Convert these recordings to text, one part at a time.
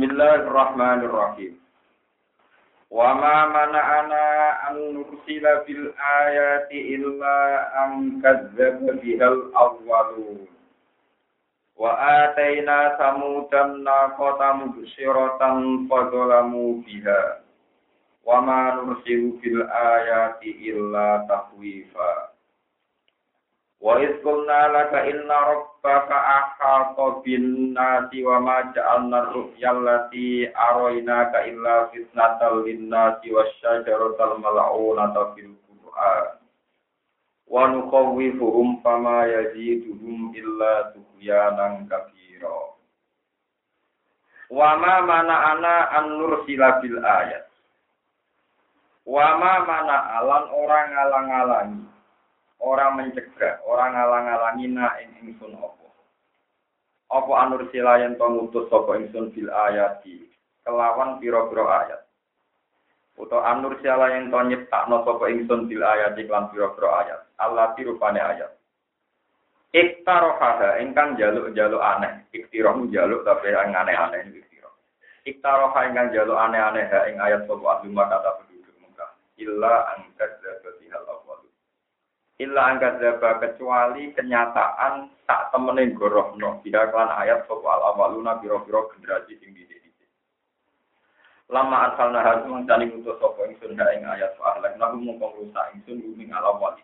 Bismillahirrahmanirrahim. Wa ma mana'ana an nursila bil ayati illa an kadzdzaba bihal awwalun. Wa ataina samudan naqata mubsyiratan fadzalamu biha. Wa ma nursilu bil ayati illa tahwifa. Wa idh qulna laka inna rabbaka ahata bin nasi wa ma ja'alna ru'ya allati araynaka illa fitnatal lin nasi wasyajaratal mal'unata fil Qur'an. Wa nukhawwifuhum fama yaziduhum illa tughyanan kabira. Wa ma mana'ana an nursila bil ayat. Wa ma mana'alan orang ngalang-alangi orang mencegah, orang ngalang-alangi na ing ingsun apa. Apa anur silayan to ngutus sapa ingsun bil ayati kelawan pira-pira ayat. Uta anur silayan to nyiptakno sapa ingsun bil ayati kelan pira-pira ayat. Allah rupane ayat. Iktarohaha ingkang jaluk-jaluk aneh. Iktiroh jaluk tapi yang aneh-aneh iktiroh. Iktaroha ingkang jaluk aneh-aneh ing ayat sapa ahli kata penduduk Mekah. Illa hal illa angkat zaba kecuali kenyataan tak temenin gorohno tidak kelan ayat soal awaluna biro-biro generasi tinggi di lama asal nahar mengcani untuk sopo ingsun ing ayat soal nahu mungkong rusak ingsun guming ala wali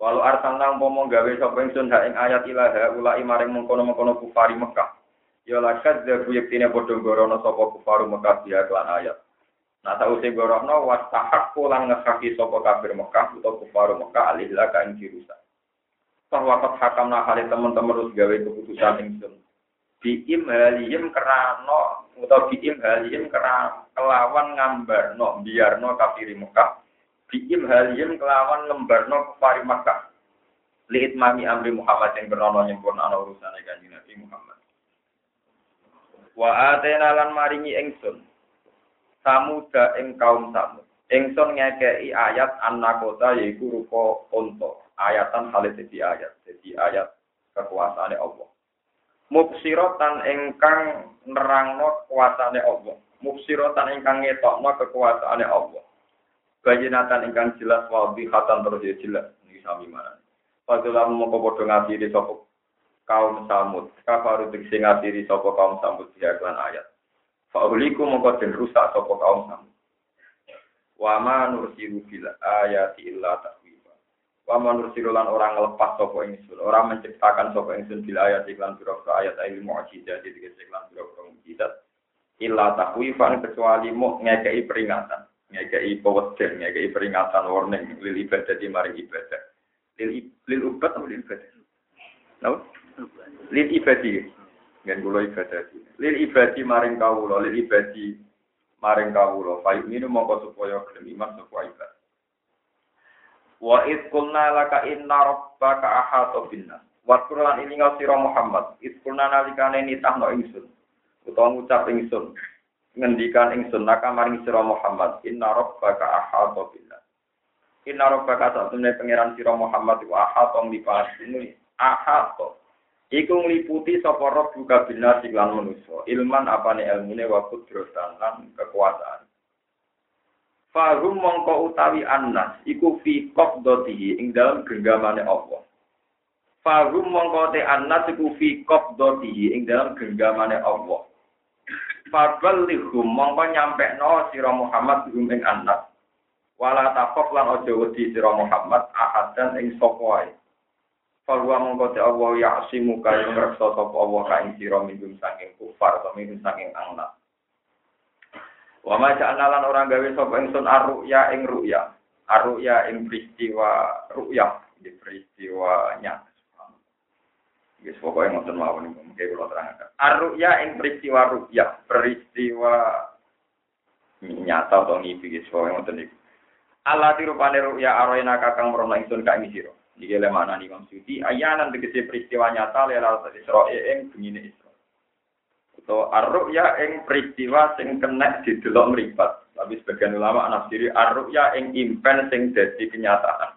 walau arsal nang pomong gawe sopo ingsun ing ayat ilaha ulai maring mengkono mengkono kufari Mekah. Ya lakat zabu yektine bodong gorono sopo kufaru Mekah dia kelan ayat Nah tahu sing gorono wastahak pulang ngekaki sopo kafir Mekah atau kufaru Mekah alihlah kain dirusak. Bahwa kot hakam nahali teman-teman harus gawe keputusan ingsun. Biim haliyim kerano atau biim haliyim kerana kelawan ngambar no biar no kafir Mekah. Biim haliyim kelawan ngembar no kufari Mekah. Lihat mami amri Muhammad yang kerana nyempurna urusan kanjeng Nabi Muhammad. Wa atena lan maringi ingsun samuda ing kaum samud. Ingsun ngekei ayat annakota yaiku rupa unta. Ayatan halis jadi ayat. Jadi ayat kekuasaane Allah. Mubsirotan ingkang nerangno kekuasaane Allah. Mubsirotan ingkang ngetokno kekuasaane Allah. Bayinatan ingkang jelas wadihatan terus ya jelas. Ini sami mana. Padahal mongko padha ngatiri sapa kaum samud. Kafaru diksi ngatiri sapa kaum samud kelan ayat. Fa'uliku mongko den rusak sapa kaum sam. Wa ma nursilu bil ayati illa tahwifa. Wa ma nursilu lan orang ngelepas sapa ingsun, orang menciptakan sapa ingsun bil ayati lan pira ayat ilmu mukjizat jadi lan pira-pira mukjizat. Illa tahwifan kecuali mu ngekei peringatan, ngekei peweden, ngekei peringatan warning lil ibadah di mari ibadah. Lil lil ubat atau lil ibadah? No? Lil ibadah. Ngen kula ibadah. Lil ibadi maring kawula, lil ibadi maring kawula. Fa ini mongko supaya gelem iman supaya ibadah. Wa id qulna laka inna rabbaka ahata binnas. Wa Qur'an ini sira Muhammad. Id qulna nalikane nitahno ingsun. Utawa ngucap ingsun. Ngendikan ingsun naka maring sira Muhammad. Inna rabbaka ahata binnas. Inna rabbaka satune pangeran sira Muhammad wa ahata nglipas ini. Ahata Iku ngliputi sapa roh buka bina siklan manusa. Ilman apane ilmune wa kudratan lan kekuasaan. Fahum mongko utawi annas iku fi qabdatihi ing dalam genggamane Allah. Fahum mongko te annas iku fi qabdatihi ing dalam genggamane Allah. Faballighum mongko nyampekno sira Muhammad hum ing annas. Wala taqaf lan aja wedi sira Muhammad ahadan ing sapa. Falwa mongko te Allah ya asimu kaya ngreksa sapa Allah ka ing sira minum saking kufar atau minum saking angna. Wa ma ja'ala orang gawe sapa ingsun arruya ing ruya. Arruya ing peristiwa ruya, di peristiwanya. Yes, pokoknya ngoten mawon niku mungkin kula terangkan. Arruya ing peristiwa ruya, peristiwa nyata atau ngipi guys, pokoknya ngoten niku. Allah dirupane ruya aroina kakang merono ingsun ka ing. Iki le mana nih Imam Suyuti, ayanan tegese peristiwa nyata lelal Isra ing bengine Isra. Atau aruk ya ing peristiwa sing kena didelok mripat. Tapi sebagian ulama nafsiri aruk ya ing impen sing dadi kenyataan.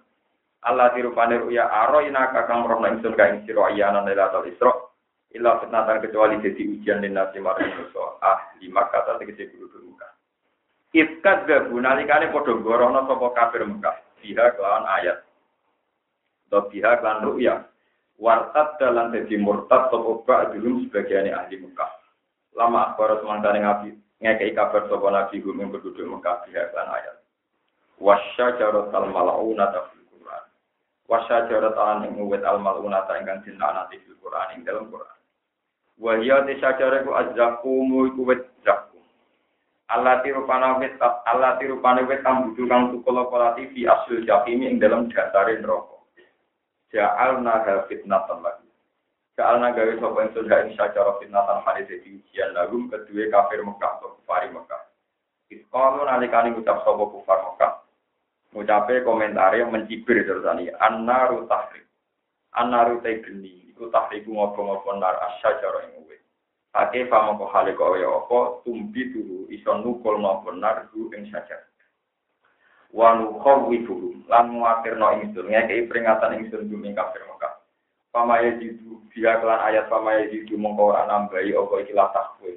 Allah dirupane ruya aro ina kakang rohna ingsun ka ing sira ayanan lelal Isra Illa fitnatan kecuali jadi ujian dan nasi maring manusa ahli Makkah tadi kecil guru Mekah. Ifkat gabu nalikane padha gorono sapa kafir Mekah. Biha kelawan ayat. Atau biha kelan ru'ya. Wartad dalam jadi murtad sapa ba'dhum sebagian ahli Mekah. Lama akbar semangkane ngabi ngekei kabar sapa nabi hum yang berduduk Mekah biha kelan ayat. Wasya jarotal mal'unata fil Qur'an. Wasya jarotal ing uwit al mal'unata ingkang dinanati fil Qur'an ing dalam Qur'an. Wahya te sajare ku azzakumu iku wit zakum. Allah tiru panawit Allah tiru panawit kang budu kang tukul fi asil jahim ing dalam dasare neraka. Ja'alna fitnatan lagi. Ja'alna gawe sapa ing sudah ing sacara fitnatan hadis dadi ujian lagum kedua kafir Mekah atau kufari Mekah. Iskalu nalikani ngucap sapa kufar Mekah. Ngucape komentare mencibir terus ani annaru tahrim. Annaru te geni iku tahriku ngopo-ngopo nar asyajar ing uwe. Ake famo ko hale ko ya apa tumbi dulu iso nukul ngopo nar ing syajar. Wa nukhawi dulu lan muatirno ingsun ngekei peringatan ingsun guming kafir Mekah. Pamaya jidu dia kelan ayat pamaya jidu mongko ora nambahi apa iki latah kowe.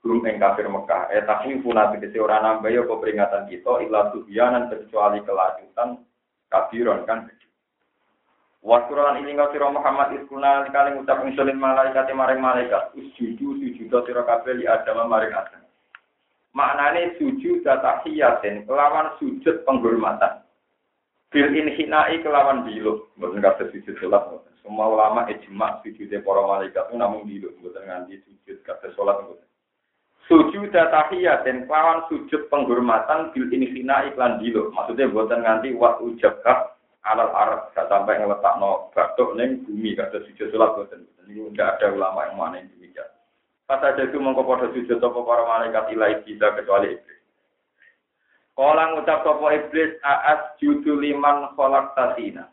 Gum ing kafir Mekah. Eh takwi puna tegese ora nambahi apa peringatan kita ila tuhyanan kecuali kelanjutan kabiron kan Wasuralan ini kau siro Muhammad iskuna kali ngucap insulin malaikat maring malaikat usjudu sujudo siro kabel li adam maring adam. Maknane sujud tahiyatin kelawan sujud penghormatan. Bil inhinai kelawan dilu, bukan kata sujud sholat. Semua ulama ijma sujudnya para malaikat namun dilu, bukan nganti sujud kata sholat. Sujud tahiyatin kelawan sujud penghormatan bil inhinai kelawan dilu. Maksudnya bukan nganti wa ujabkah alal arab gak sampai ngeletak no batuk neng bumi kata sujud sholat boten ini enggak ada ulama yang mana yang demikian kata jadi mongko pada sujud toko para malaikat ilai kita kecuali iblis. Kala ngucap toko iblis aas judu liman kolak tasina.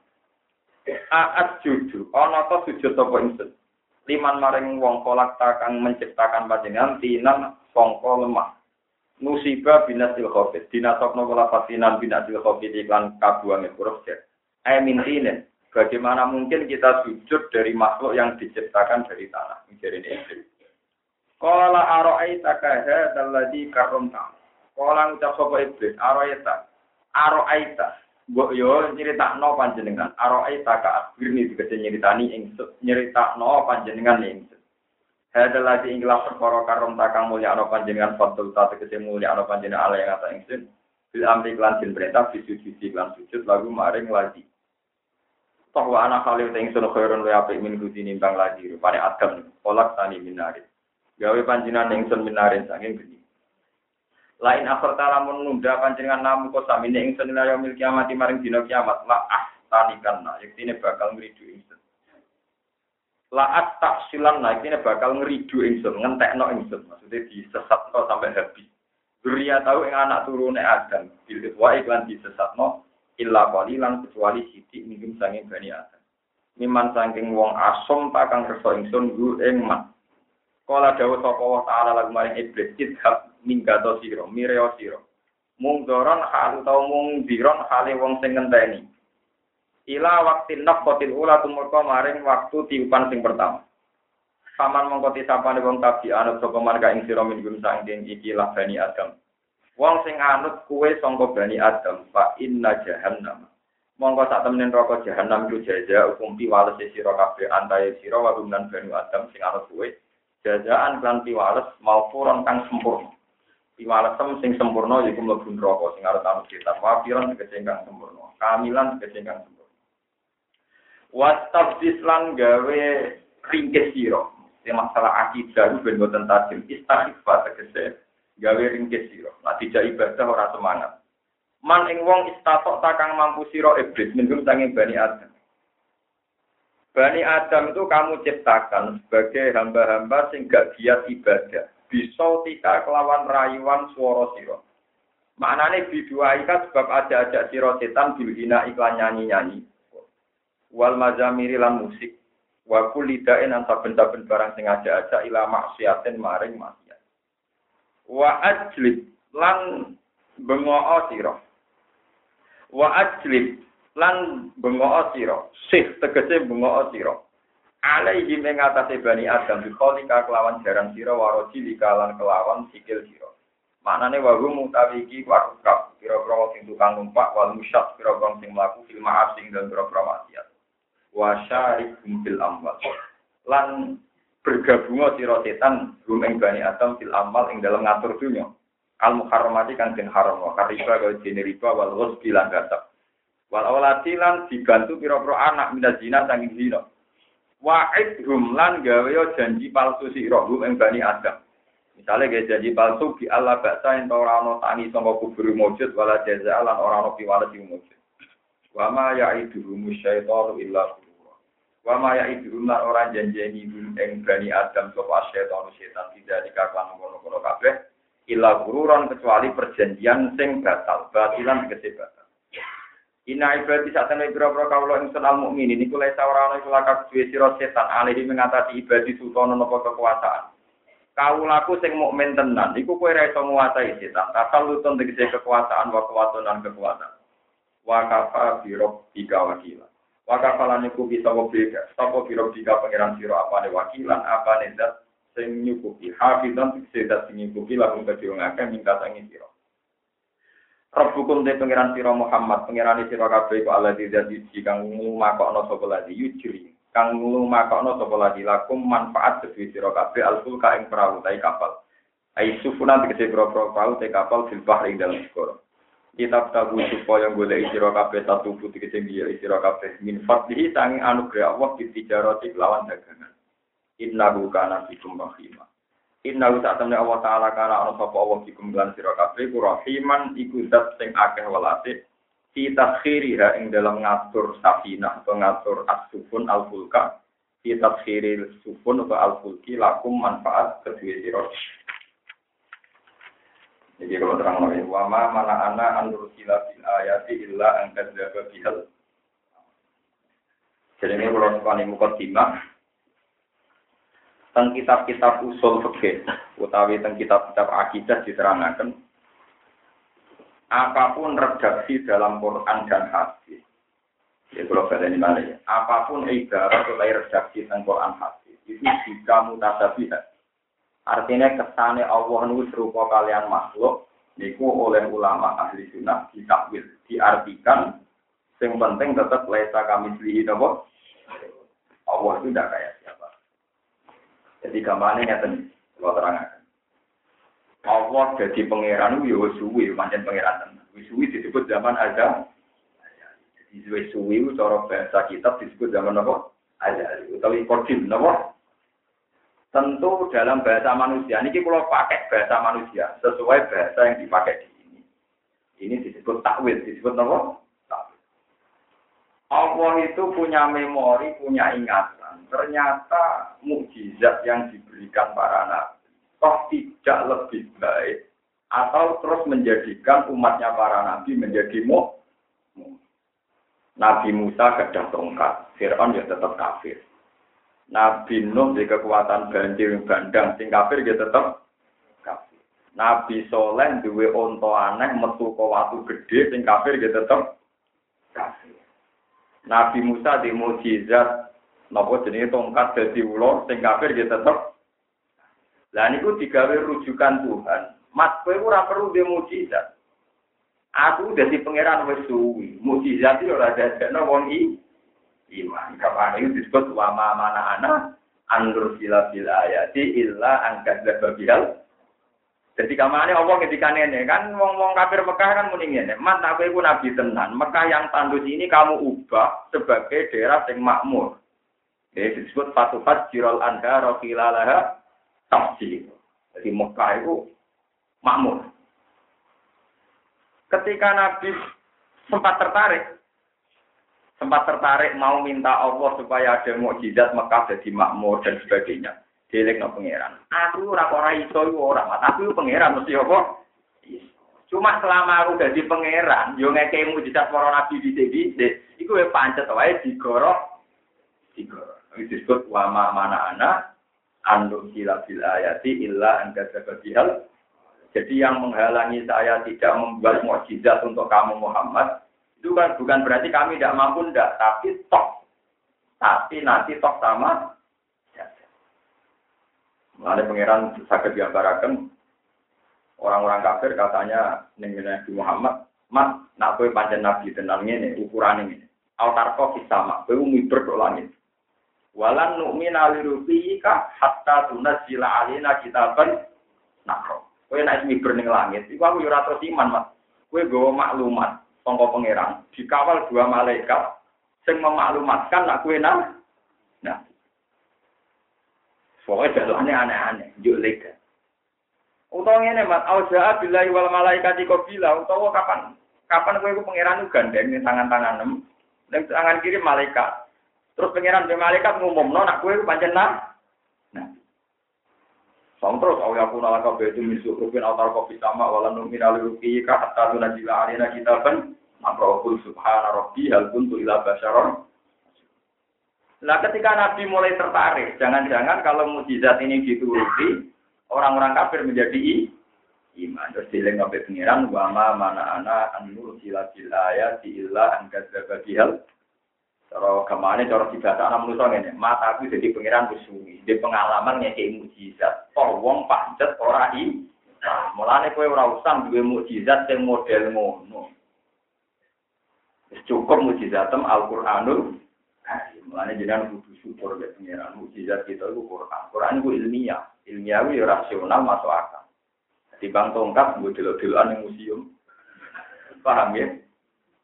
Aas judu. Ono to sujud toko insun? Liman maring wong kolak takang menciptakan panjenengan tinan songko lemah. Musibah binasil khofit dinasokno kula fasinan binasil khofit iklan kabuange huruf jet Aimintinen, bagaimana mungkin kita sujud dari makhluk yang diciptakan dari tanah? Menjadi ini. Kala aro'aita kaha dalladhi karomta. Kala ngucap sopa iblis, aro'aita. Aro'aita. Mbok yo nyeritakno panjenengan. Aro'aita ka akhirni dikece nyeritani ingsun. Nyeritakno panjenengan ingsun. Hadal lagi inglah perkara karom takang mulia ano panjenengan fatul ta tegese mulia ano panjenengan ala yang ata ingsun. Bil amri klan jin perintah bisujud klan sujud lagu maring lagi. Toh anak khalil teng sono khairun wa apik min kuti nimbang lagi rupane adam kolak tani minarin. Gawe panjinan ingsun minarin saking geni. Lain akhir lamun nunda panjenengan namu kok samine ingsun ila yaumil kiamat maring dina kiamat la ah tanikan nah yektine bakal ngridu ingsun. Laat tak silan nah yektine bakal ngridu ingsun ngentekno ingsun maksudnya disesatno sampai habis. Duria tahu ing anak turune Adam bil wa iklan disesatno illa qalilan kecuali sithik mungkin sanging bani Adam. Miman saking wong asom takang kersa ingsun ing man. Kala dawuh sapa wa taala lagu maring iblis idhab minggato sira mireo sira. Mung doron hal utawa mung diron hale wong sing ngenteni. Ila waktu nafkotil ula tumurka maring waktu tiupan sing pertama. Paman mongko tisapane wong tabi anut sapa marga ing sira min gum saking iki lah bani Adam. Wong sing anut kue sangka Bani Adam, fa inna jahannam. Monggo sak temen neraka jahanam iku jaja hukum piwales sira kabeh antaye sira wa Bani Adam sing anut kue. Jajaan kan piwales maufuron kang sempurna. Piwalesem sing sempurna yaiku mlebu neraka sing arep anut kita. Wafiron tegese kang sempurna. Kamilan tegese kang sempurna. Wastabdis lan gawe ringkes sira. Masalah akidah ben boten tajim. Istighfar tegese gawe ringkes sira. Lah dijak ibadah ora semangat. Man ing wong istatok takang mampu sira iblis minum sanging Bani Adam. Bani Adam itu kamu ciptakan sebagai hamba-hamba sing gak giat ibadah. Bisa tika kelawan rayuan suara sira. Maknane biduaika sebab aja-ajak sira setan bilhina iklan nyanyi-nyanyi. Wal mazamiri lan musik. Wa kulidain saben-saben barang sing aja-ajak ila maksiatin maring mas wa ajlib lan bengoo sira wa ajlib lan bengoo sira sih tegese bengoo sira alaihi ing atase bani Adam bikholika kelawan jaran sira waroji likalan kelawan sikil sira. Maknane wa hum utawi iki warukab pira-pira sing tukang numpak wal musyad pira-pira sing mlaku fil ma'af dan pira-pira maksiat. Wa syarikum fil amwal. Lan bergabung sira setan hum ing bani Adam fil amal ing dalam ngatur dunya. Al muharramati kang den haram wa kariba kaya dene riba wal ghusbi lan gasab. Wal awlati lan dibantu pira-pira anak minaz zina sanging zina. Wa'id hum lan gawe janji palsu sira hum ing bani Adam. Misalnya kayak janji palsu di Allah baksa yang ora ana tani sangka kubur mujud wala jaza lan ora ana piwales sing mujud. Wa ma ya'iduhu musyaitanu illa. Wa ma ya'iduhu lan ora janjeni ing bani Adam sapa setan setan tidak dikaklan ngono-ngono kabeh illa gururan kecuali perjanjian sing batal, batilan tegese batal. Ina ibadi saat temen biro-biro kaulo ing senal mukmin ini kulai sawarana iku lakak duwe sira setan alihi mengatasi ibadi sutono nopo kekuasaan. Kaulaku sing mukmin tenan iku kowe ora iso setan. Asal lutun tegese kekuasaan wa kekuatan kekuatan. Wa kafa tiga wakila. Wa kafalan iku bisa wobega. Sapa biro tiga pangeran sira apane wakilan apane zat sing nyukupi hafizan tegese zat sing nyukupi lakum kedhe wong akeh minta sangi sira. Rabbukum de pangeran sira Muhammad, pangeran sira kabeh kok Allah tidak siji kang nglumakokno sapa lagi yujri. Kang nglumakokno sapa lagi lakum manfaat sedhi sira kabeh alfulka ing perahu tai kapal. Ai sufuna tegese perahu perahu tai kapal fil bahri dalam segara. Kitab tabu supaya golek sira kabeh satu putih tegese biya sira kabeh min fadlihi sanging anugerah Allah ditijarati lawan dagangan. Innahu kana bikum rahimah. Inna utak temne Allah Ta'ala kana ana sapa Allah dikum lan sira kabeh ku rahiman iku zat sing akeh welase fi taskhiriha ing dalam ngatur safinah atau ngatur al-fulka. Fi taskhiril sufun atau al-fulki lakum manfaat kedua sira. Jadi kalau terang lagi, wama mana ana anur sila bil ayati illa angkat jaga bihal. Jadi ini kalau sekali mukadimah, teng kitab-kitab usul fikih utawi teng kitab-kitab akidah diterangkan apa pun redaksi dalam Quran dan hadis ya kalau ini mana ya? Apa pun ibarat atau redaksi tentang Quran hadis itu jika mutasabihat artinya kesane Allah nu serupa kalian makhluk niku oleh ulama ahli sunnah ditakwil diartikan yang penting tetap lesa kami selihi Allah itu tidak kayak jadi gambarnya nyata kalau terangkan. Allah jadi pangeran itu ya suwi, manjen pangeran tenan. Suwi disebut zaman ada. Jadi suwi itu cara bahasa kitab disebut zaman apa? Ada. Utawi kodim, apa? Tentu dalam bahasa manusia, ini kalau pakai bahasa manusia, sesuai bahasa yang dipakai di sini. Ini disebut takwil, disebut apa? Allah itu punya memori, punya ingat ternyata mukjizat yang diberikan para nabi toh tidak lebih baik atau terus menjadikan umatnya para nabi menjadi mu. Nabi Musa gadah tongkat, Fir'aun ya tetap kafir. Nabi Nuh di kekuatan banjir bandang, sing kafir ya tetap kafir. Nabi Soleh duwe onto aneh metu ke watu gede, sing kafir ya tetap kafir. Nabi Musa di mujizat Napa jenenge tongkat dadi ula sing kafir ya tetep. Lah niku digawe rujukan Tuhan. Mas kowe ora perlu dhe mukjizat. Aku dadi pangeran wis suwi. Mukjizat iki ora dadekno wong i iman. Kapan itu disebut wa ma mana ana anur sila bil ayati illa angkat zababihal. Jadi kamane Allah ketika ini kan wong-wong kafir Mekah kan muni ngene, "Man aku iku nabi tenan. Mekah yang tandus ini kamu ubah sebagai daerah yang makmur." Jadi disebut fatufat jirol anda rokilalaha tafsir. Jadi Mekah itu makmur. Ketika Nabi sempat tertarik, sempat tertarik mau minta Allah supaya ada mukjizat Mekah jadi makmur dan sebagainya. Dilek no pangeran. Aku ora ora iso ora, aku pangeran mesti apa? Cuma selama aku jadi pangeran, yo ngekei mujizat para nabi di sini, iku pancet wae digorok digorok. Ini disebut wama mana anak anduk sila bil ayati illa anda bihal. Jadi yang menghalangi saya tidak membuat mukjizat untuk kamu Muhammad itu kan bukan berarti kami tidak mampu ndak, tapi toh tapi nanti toh sama Mengenai pangeran sakit diambarakan orang-orang kafir katanya ning Nabi Muhammad, "Mat, nak kowe pancen nabi tenan ngene ukuran ini. Altarko sama, kowe miber kok langit. Walan nu'mina lirubika hatta tunazila alina kitaban nakro. Kowe nek miber ning langit, iku aku yo ora terus iman, Mas. Kowe nggawa maklumat sangka pangeran, dikawal dua malaikat sing memaklumatkan nak kowe nang nah Pokoknya jalannya aneh-aneh, juk lega. Utawa ngene Mas, auza billahi wal malaikati qabila, utawa kapan kapan kowe iku pangeran gandeng tangan-tangan nem, ning tangan kiri malaikat. Terus pangeran be malaikat ngumumno nak kowe pancen nah. Sang terus awi aku nalaka betu misuk rupin autar kopi sama wala numin aliruki ka hatta tunajila alina kitaban makrohul subhana rabbi hal kuntu ila basyaron Nah ketika Nabi mulai tertarik, jangan-jangan kalau mujizat ini dituruti, orang-orang kafir menjadi iman. Terus dileng sampai pengiran, wama mana ana anur sila sila ya sila angkat hal. Cara ke mana cara dibahasa anak manusia ini, mata aku jadi pengiran bersungi, di pengalaman kayak mujizat. Wong pancet ora i. Nah, mulane kowe ora duwe mujizat sing model ngono. Cukup mujizatem Al-Qur'anul Mulane jenengan kudu syukur mek pengiran mukjizat kita itu Quran. Quran itu ilmiah, ilmiah itu rasional masuk akal. Di bang tongkat gue delok-delokan museum. Paham ya?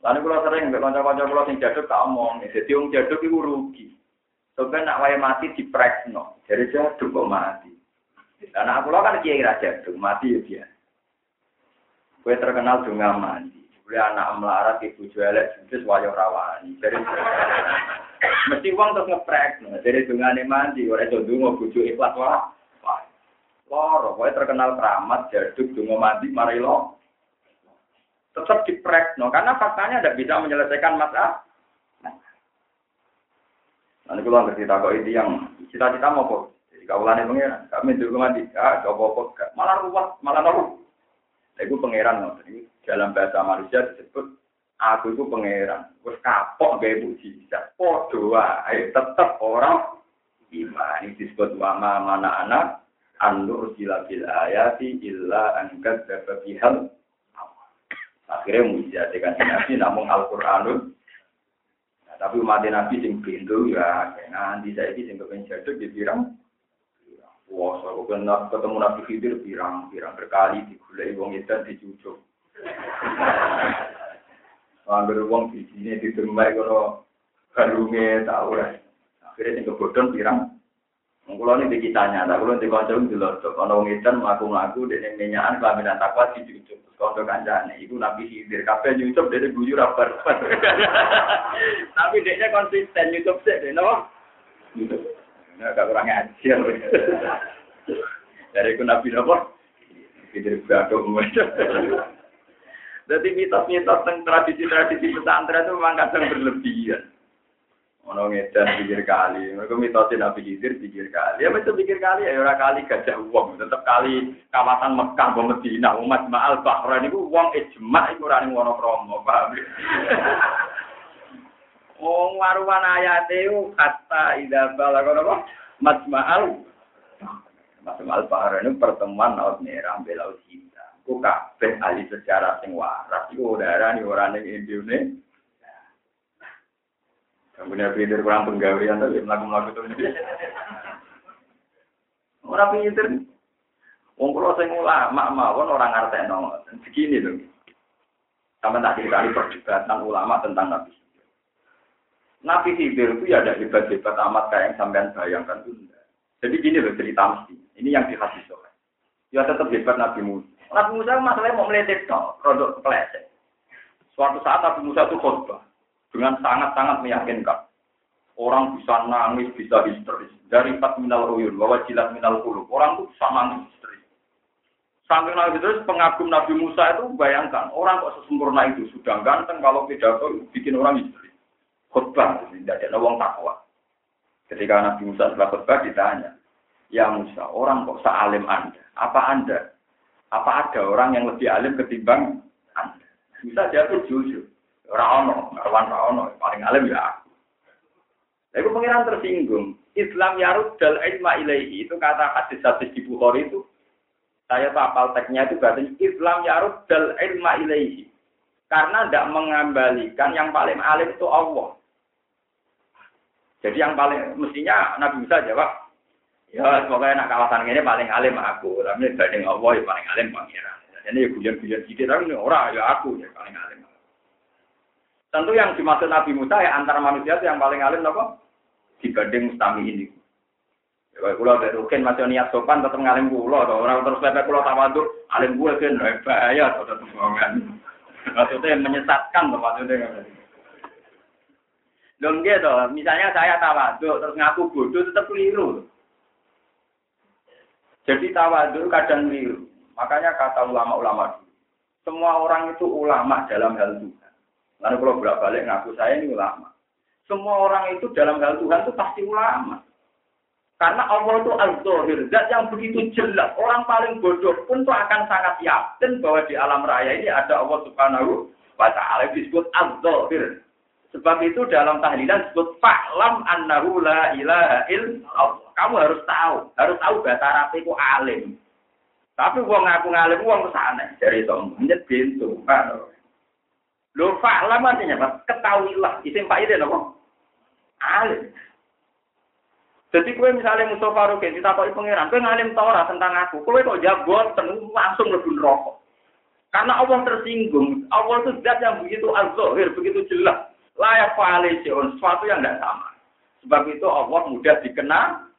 Lalu kalau sering mbek kanca-kanca kula sing jaduk tak omong, dadi wong jaduk iku rugi. Sampai nak wae mati diprekno, dari jaduk kok mati. Karena aku kan kiai ra jaduk, mati ya dia. Kue terkenal dunga mandi. Kue anak melarat ibu jual judes wayo rawani. Dari Mesti uang terus ngeprek. Dari dungane mandi, orang itu dungo buju ikhlas wah. Loro, pokoknya terkenal keramat, jaduk, dungo mandi, mari lo. Tetap diprek, no. karena faktanya tidak bisa menyelesaikan masalah. Nanti kalau ngerti tak itu yang cita-cita mau kok. Jadi kaulannya pengiran, kami dulu mandi, ah, coba kok, malah ruwet, malah nopo. Itu pengiran, no. dalam bahasa manusia disebut aku itu pangeran. Wes kapok gawe mujizat. Padha wae tetep orang iman. Ini disebut wama mana anak anur sila bil ayati illa angkat dapat bihal. Akhirnya mujizat kan Nabi namun Al-Qur'anul nah, tapi umat Nabi sing pintu ya nanti saya ini sing kepen jaduk di pirang Wah, saya kenal ketemu Nabi Khidir pirang-pirang berkali digulai wong itu dicucuk. Di sini di tempat kalau kalungnya tahu lah. Akhirnya yang kebodon pirang. Mengkulo ini dikitanya, tak kulo di kancung di lotok. Kalau wong itu ngaku ngaku dari minyakan kelaminan takwa di cucuk. Kalau kancane, nabi hidir. Kafe nyucup dari guyur apa? Tapi dia konsisten nyucup sih, deh, no? Nyucup. Nah, agak kurang ajar. Dari ku nabi nopo? Hidir berado. Jadi mitos-mitos tentang tradisi-tradisi pesantren itu memang kadang berlebihan. Ono ngedan pikir kali, mereka mitosin Nabi Khidir pikir kali. Ya betul pikir kali, ya orang kali gajah uang, tetap kali kawasan Mekah, Medina, umat Ma'al Bahrain itu uang ijma, itu orang yang wono kromo, paham Oh, waruan ayat itu kata ida balagon apa? Majma'al Majma'al Bahrain itu pertemuan laut merah, belaut hitam. ku kabeh ahli sejarah sing waras iku udara nih orang yang Indonesia. Punya pinter kurang penggawean tapi melakukan melakukan itu. Orang pinter. Wong kula sing ulama mawon orang ngartekno. Begini loh. Sama tak cerita perdebatan ulama tentang Nabi Nabi Khidir itu ya ada hebat-hebat amat kayak yang sampean bayangkan itu Jadi gini loh cerita mesti. Ini yang di hadis Ya tetap hebat Nabi Musa. Nabi Musa masalahnya mau meletik no, produk kepleset. Suatu saat Nabi Musa itu khutbah dengan sangat-sangat meyakinkan. Orang bisa nangis, bisa histeris. Dari empat minal uyun, bahwa jilat minal kulu. Orang itu bisa nangis histeris. Sampai nangis histeris, pengagum Nabi Musa itu bayangkan. Orang kok sesempurna itu. Sudah ganteng kalau pidato bikin orang histeris. Khutbah, tidak ada orang takwa. Ketika Nabi Musa setelah khutbah ditanya, Ya Musa, orang kok sealim Anda? Apa Anda apa ada orang yang lebih alim ketimbang Anda? Bisa jatuh jujur. Rano, kawan Rano, paling alim ya. Lalu pengiran tersinggung. Islam yarud dal ilma ilaihi itu kata hadis-hadis di Bukhari itu. Saya tapal teksnya itu berarti Islam yarud dal ilma ilaihi. Karena tidak mengembalikan yang paling alim itu Allah. Jadi yang paling mestinya Nabi Musa jawab, ya semoga anak kawasan ini paling alim aku, tapi dibanding Allah ya paling alim pangeran. Ini ya guyon-guyon sedikit, tapi orang ya aku ya paling alim. Tentu yang dimaksud Nabi Musa ya antara manusia itu yang paling alim apa? Dibanding mustami ini. Ya, kalau dari rukin masih niat sopan tetap ngalim pulau, orang terus pepe pulau tawaduk, alim gue kan bahaya, tetap bohongan. Maksudnya menyesatkan, maksudnya. Dong gitu, misalnya saya tawaduk terus ngaku bodoh tetap keliru. Jadi tawaduk kadang keliru. Makanya kata ulama-ulama semua orang itu ulama dalam hal Tuhan. Lalu kalau bolak balik ngaku saya ini ulama. Semua orang itu dalam hal Tuhan itu pasti ulama. Karena Allah itu al-zahir, zat yang begitu jelas. Orang paling bodoh pun tuh akan sangat yakin bahwa di alam raya ini ada Allah Subhanahu wa taala disebut al-zahir. Sebab itu dalam tahlilan disebut fa'lam annahu la ilaha illallah. Kamu harus tahu, harus tahu bahasa Arab itu alim. Tapi wong ngaku ngalim wong ke sana dari sombong nyet pintu. Lho fa'lam artinya apa? Ketahuilah. Isim Ide apa? Alim. Jadi kue misalnya Mustafa Rukin ditakoki pangeran, kue ngalim Torah tentang aku, kue kok jabot langsung lebih rokok. Karena Allah tersinggung, Allah itu zat yang begitu azzohir, begitu jelas layak koalisi sesuatu yang tidak sama. Sebab itu Allah mudah dikenal,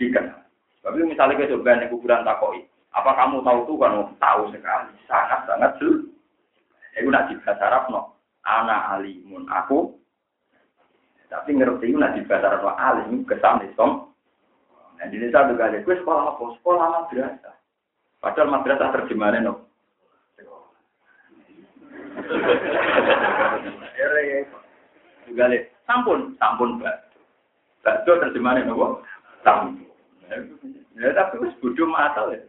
dikenal. Itu misalnya kita coba kuburan takoi, apa kamu tahu tuh kan? Tahu sekali, sangat-sangat jelas. Itu nak di bahasa Arab no, anak alimun aku. Tapi ngerti itu nak di bahasa Arab alim kesan som. Nah di desa juga ada, gue sekolah apa? Sekolah madrasah. Padahal madrasah terjemahannya no. juga sampun sampun mbak bakso terjemahannya nopo sampun ya tapi wis bodoh matal ya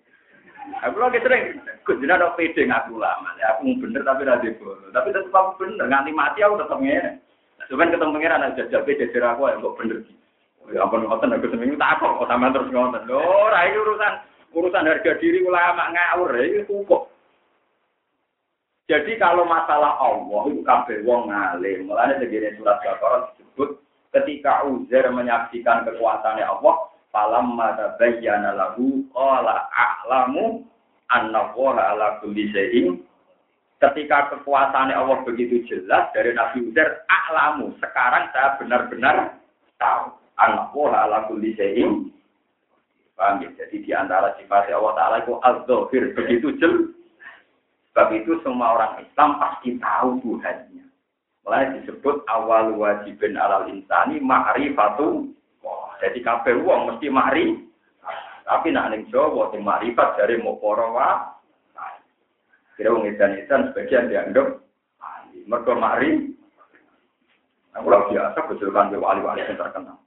aku lagi sering kudu ada pede ngaku lama ya aku bener tapi ra bodoh. Tapi tetap aku bener nganti mati aku tetap ngene. Cuman ketemu pengiran aja jabe jajar aku yang kok bener? Ya ampun ngoten aku seminggu tak kok sampean terus ngoten. Lho, ora iki urusan urusan harga diri ulama ngawur ya iki kok. Jadi kalau masalah Allah itu kabeh wong ngalim. Mulane segini surat Baqarah disebut ketika Uzair menyaksikan kekuasaannya Allah, falam mata bayyana lahu qala a'lamu anna ala kulli ketika kekuasaannya Allah begitu jelas dari Nabi Uzair a'lamu sekarang saya benar-benar tahu anna ala kulli syai'in paham ya? Jadi di antara sifat Allah Ta'ala itu al-zahir begitu jelas Sebab itu semua orang Islam pasti tahu Tuhannya. Mulai disebut awal wajibin alal insani ma'rifatu. Jadi kabeh wong mesti ma'ri. Tapi nak ning Jawa sing ma'rifat dari moporo wa. Kira wong edan-edan sebagian dianggap mergo ma'ri. Nah, kalau biasa betul kan wali-wali yang terkenal.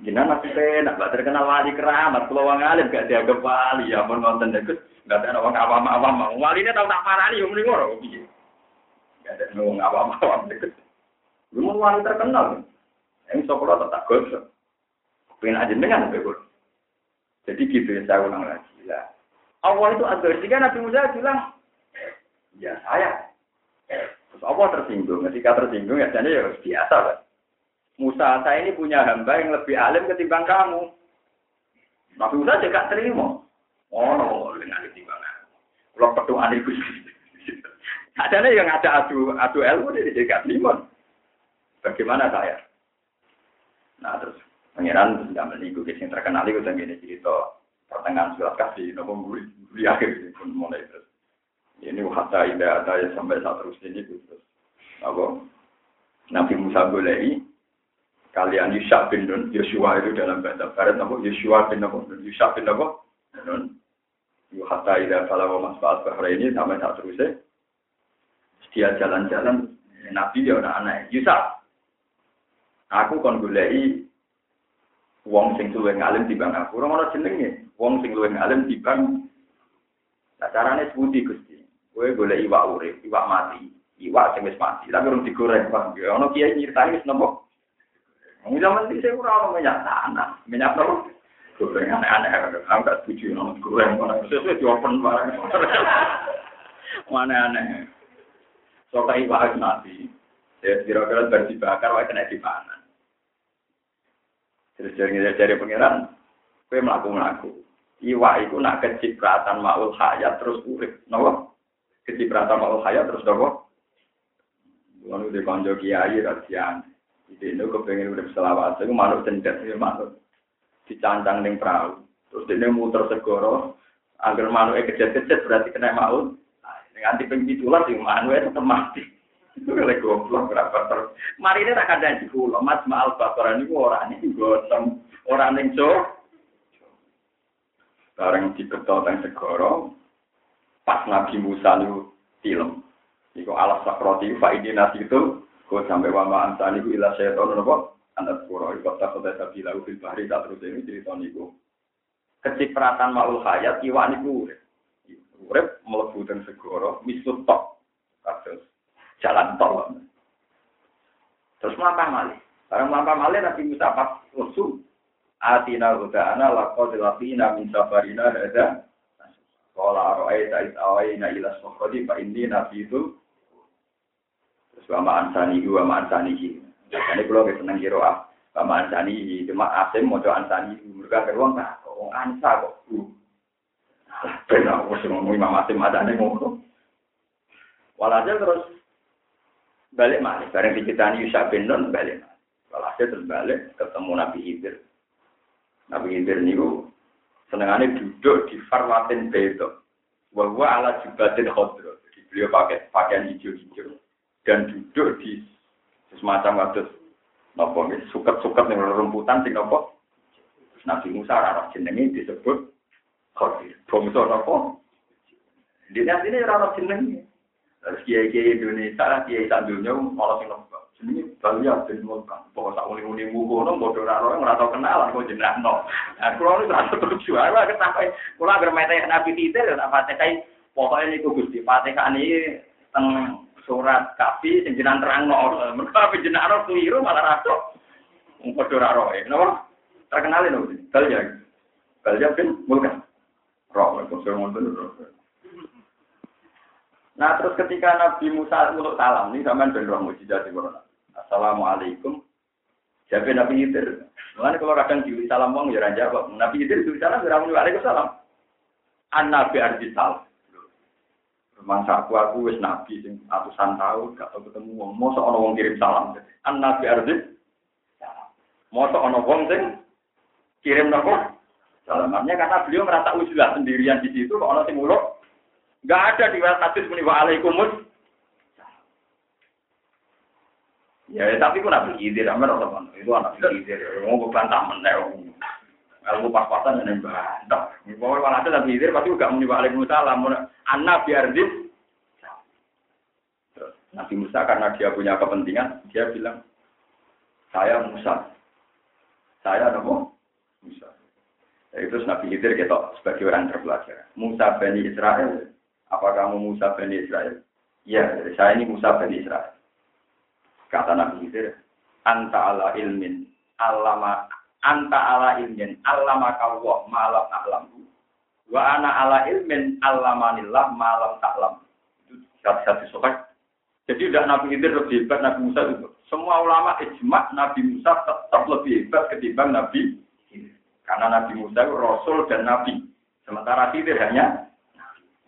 Jinan masih penak, gak terkenal wali keramat. Kalau wong alim gak dianggap wali, ya pun nonton deket. Gak ada orang awam-awam. Wali ini tahu tak parani, yang mending orang. Gak ada orang awam-awam deket. Lu wali terkenal. Yang sekolah tetap gosok. Pengen aja dengan betul. Jadi gitu ya saya ulang lagi. Lah. Awal itu ada jika Nabi Musa bilang, ya saya. Terus Allah tersinggung. Ketika tersinggung ya jadi ya biasa kan. Musa saya ini punya hamba yang lebih alim ketimbang kamu. Nabi Musa juga terima. Oh, no, dengan ketimbang aku. Kalau pedoman itu ada yang ada adu adu ilmu di dekat terima. Bagaimana saya? Nah terus pangeran sudah meniku yang terkenal itu dan ini cerita pertengahan surat kasih nopo guri guri akhir pun mulai terus. Ini hatta ida ada yang sampai saat terus ini terus. Apa? Nabi Musa boleh kalian Yusuf bin Nun, Yosua itu dalam bahasa Barat nama Yosua bin Nun, Yusuf bin Nun, Yuhata ida kalau mas Faat Bahra ini sampai saat terusnya, dia jalan-jalan, Nabi dia anak anak Yusuf. Aku kon gulei wong sing luwih ngalim bang aku. Ora ana jenenge. Wong sing luwih ngalim bang. Nah carane sebuti Gusti. Kowe golek iwak urip, iwak mati, iwak sing wis mati, tapi urung digoreng, Pak. Ana kiai nyritani wis nopo? Zaman ini saya kurang minyak tanah, minyak apa? Goreng aneh-aneh, aku gak setuju nama goreng. Sesuai di open barang. Mana aneh. Sokai wahai nabi. Ya kira-kira dibakar, wahai kena dipanen. Terus jadi dari pangeran, kue melaku melaku. Iwa itu nak kecipratan maul hayat terus urip, nopo? Kecipratan maul hayat terus nopo? Lalu di konjo kiai rasian. Itu ini kepengen udah selawat. Saya manut cendet, ya manut. Dicancang ning perahu. Terus dia muter segoro. Agar manuk kecet-kecet berarti kena maut. Dengan tipe pitulah sih manuk tetap mati. Itu goblok berapa terus. Mari ini tak ada di pulau. Mas Maal Basaran ini orang ini gosong. Orang yang cowok. Bareng diketok teng segoro. Pas Nabi Musa itu film. Iku alas sakroti fa ini nasi itu. Kau sampai wama ansani ku ilah syaitan nopo. Anak pura ikut tak kota sabila fil bahri tak terus ini cerita niku. Kecipratan maul hayat iwak niku urip. Urip mlebu teng segoro misut tok. Jalan tol. Terus melampah malih. Barang melampah malih Nabi Musa pas usul. Atina huda'ana laqad lafina min safarina hadza. Qala ara'aita id awayna ila sokodi fa inni nabi itu. Terus wa ma ansani wa ma ansani. Jadi kalau kita seneng kira ah, wa ma ansani cuma asim mau ansani. Mereka keruang tak kok ansa kok. Benar, aku ngomong Imam Asim ada nih ngomong. Walhasil terus balik mana? Bareng dicitani Yusuf bin Nun balik mana? Walhasil terus balik ketemu Nabi Khidir. Nabi Khidir niku senengannya duduk di farwatin beto. Bahwa ala jubatin khodro. Jadi beliau pakai pakaian hijau-hijau dan duduk di semacam waktu nopo suket-suket yang rumputan sing nopo. Nabi Musa arah jenenge disebut Khadir. Bangsa nopo? Di sini ora jenenge. Terus kiai-kiai Indonesia, kiai sak dunya malah sing nopo. Jenenge Balia bin Mulkan. Pokok sak uni-uni mugo ngono padha ora ora ora tau kenal kok. Nah, kula niku ora tau tuju. Aku ketapai kula agar mete Nabi Titir tak fatihai pokoke niku Gusti Fatihah niki teng surat kafi sing jenengan terangno. Mergo apa jenengan keliru malah. Wong padha ora roe. Napa? Terkenalin lho. Balia. Balia bin Mulkan. Roh, kok ngoten Nah terus ketika Nabi Musa untuk salam, ini sama ben roh mujizat di corona. Assalamualaikum. Siapa Nabi Khidir? Mulane kalau kadang diuli salam wong ya jawab. Nabi Khidir diuli salam ya muni waalaikumsalam. An Nabi arti salam. Mangsa aku aku nabi sing atusan tahun gak tau ketemu wong. Mosok ana wong kirim salam. An Nabi arti salam. Mosok ana wong sing kirim nopo? Salamannya karena beliau merasa usulah sendirian di situ kok ana sing Enggak ada di hadis muni wa alaikumus. Ya, tapi ku nabi khidir, amal orang itu anak khidir, mau bantah menel. Kalau pas-pasan dan bantah. Mau nabi khidir pasti enggak muni wa alaikumussalam. Anak biar dis. Nabi Musa karena dia punya kepentingan, dia bilang, saya Musa. Saya Nabi Musa. Itu Nabi Khidir kita sebagai orang terpelajar. Musa Bani Israel apa kamu Musa Bani Israel? Ya, saya ini Musa Bani Israel. Kata Nabi Khidir, anta ala ilmin, alama, anta ala ilmin, alama kawwah malam taklam. Wa ana ala ilmin, alamanillah malam taklam. Itu satu-satu sokat. Jadi udah Nabi Khidir lebih hebat Nabi Musa. Semua ulama ijma Nabi Musa tetap lebih hebat ketimbang Nabi Karena Nabi Musa itu Rasul dan Nabi. Sementara Khidir hanya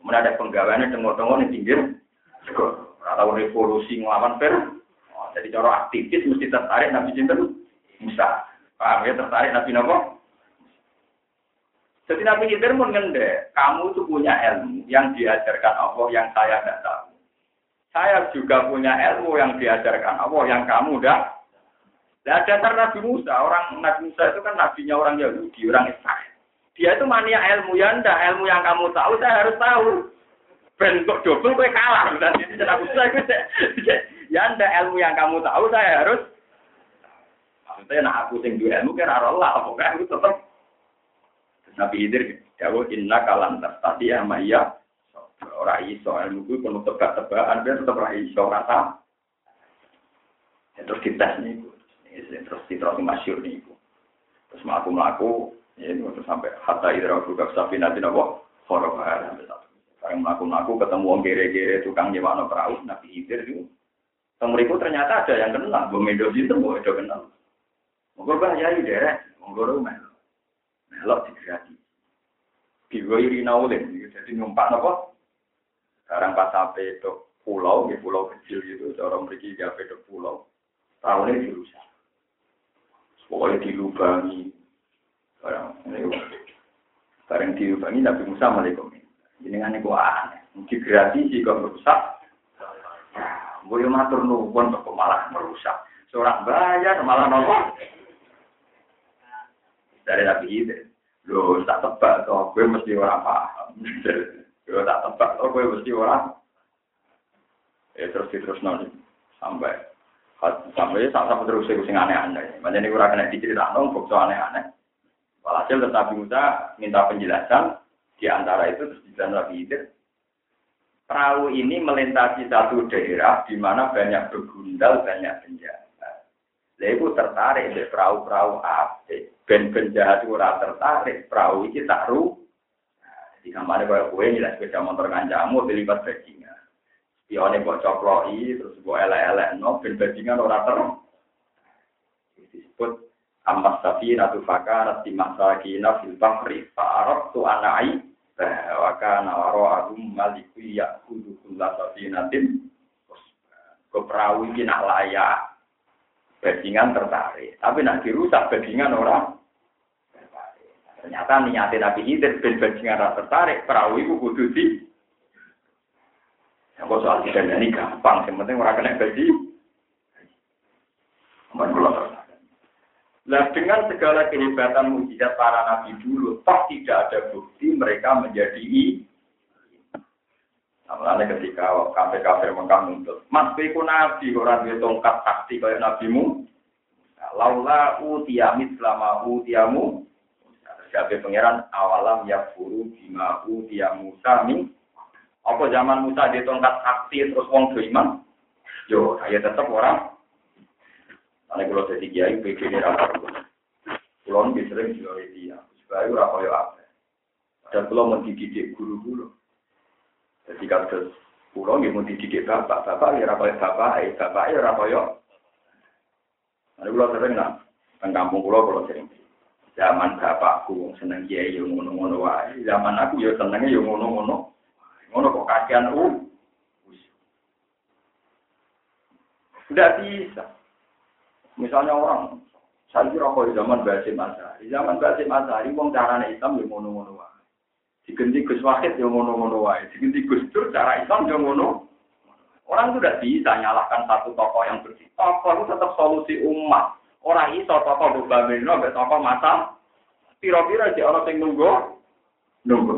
Kemudian ada penggawaannya tengok-tengok di pinggir Atau revolusi ngelawan per. Oh, jadi cara aktivis mesti tertarik Nabi Cinta Musa. Paham ya tertarik Nabi Nabi? Jadi Nabi Khidir pun ngende, kamu itu punya ilmu yang diajarkan Allah yang saya tidak tahu. Saya juga punya ilmu yang diajarkan Allah yang kamu tidak. Nah, dasar Nabi Musa, orang Nabi Musa itu kan nabinya orang Yahudi, orang Israel. Dia itu mania ilmu. Ya ndak, ilmu yang kamu tahu saya harus tahu. Bentuk double gue kalah. Dan ini jadi aku saya ya ndak ilmu yang kamu tahu saya harus maksudnya nah aku sing ilmu kira Allah pokoknya aku tetap Nabi Hidir jauh inna kalam tadi ya maya. Orang iso ilmu gue penuh tebak-tebakan dia tetap orang iso rasa ya, terus kita nih terus terus masyur nih terus melaku ya itu sampai hatta idra buka sapi nanti nopo horor sampai satu sekarang melaku melaku ketemu orang gere-gere tukang nyewa perahu nabi hidir itu Temuriku ternyata ada yang kenal, Bu Medo itu Bu Medo kenal. Monggo bahaya derek, monggo lu melo. Melok digrati. Digoiri naulin, jadi numpak nopo. Sekarang pas sampai itu pulau, di pulau kecil gitu, orang pergi di itu pulau. Tahunnya dirusak. Pokoknya dilubangi. Barang ini barang dilubangi Nabi Musa. Ini kan itu aneh. Digrati sih kok rusak. Gue matur nuwun kok malah merusak. Seorang bayar malah nopo. Dari Nabi itu. Lo tak tebak toh, gue mesti orang paham. Gue tak tebak toh, gue mesti orang. Ya terus terus nanti sampai sampai sampai terus sing aneh-aneh. Makanya ini gue kena diceritakan, kok aneh-aneh. Walhasil tetap Musa minta penjelasan di antara itu terus di Nabi Hidir perahu ini melintasi satu daerah di mana banyak begundal, banyak penjahat. Lalu tertarik di perahu-perahu apa? Ben penjahat ora tertarik, perahu ini tak ru. Nah, di kamar kalau gue nilai sepeda motor kancamu terlibat bajingan. Spione buat coploi, terus buat elek-elek, no, ben bajingan ora ter. Disebut amas safi natu fakar di masa kina fil bahri fa'arab tu anai wa kana wara'ahum maliku ya'khudhu kulla safinatin ke perahu ini nak layak. Bajingan tertarik. Tapi nak dirusak bajingan orang ternyata niatnya Nabi Hidir ben bajingan orang tertarik perahu itu kudu di yang soal tidak ini gampang yang penting orang kena gaji Nah dengan segala kehebatan mujizat para nabi dulu, toh tidak ada bukti mereka menjadi i. Nah, ketika kafir kafir Mekah muncul, mas beku nabi orang dia tongkat sakti kayak nabimu. Nah, laula utiamit selama utiamu. Siapa pangeran awalam ya buru bima utiamu sami. Apa zaman Musa dia tongkat sakti terus wong iman? Yo, saya tetap orang karena kalau jadi kiai, pikirnya apa Pulau ini sering juga dia, supaya ora kaya apa. Dan pulau mendidik guru-guru. Jadi kasus pulau ini mau dididik bapak, bapak ya ora kaya bapak, eh bapak ya kaya. Nah, pulau sering nah, kan kampung pulau pulau sering. Zaman bapakku seneng kiai yo ngono-ngono wae, zaman aku yo senengnya yo ngono-ngono. Ngono kok kajian uh. Tidak bisa. Misalnya orang, saya kira kalau zaman Basim Azhari, zaman Basim Azhari, wong carane Islam yang ngono-ngono wae. Digenti Gus Wahid yang ngono-ngono wae. Digenti Gus Dur cara Islam yang ngono. Orang itu tidak bisa nyalahkan satu tokoh yang bersih. Tokoh itu tetap solusi umat. Orang iso tokoh Bubamino, sampai tokoh masa. Piro-piro di orang yang nunggu, nunggu.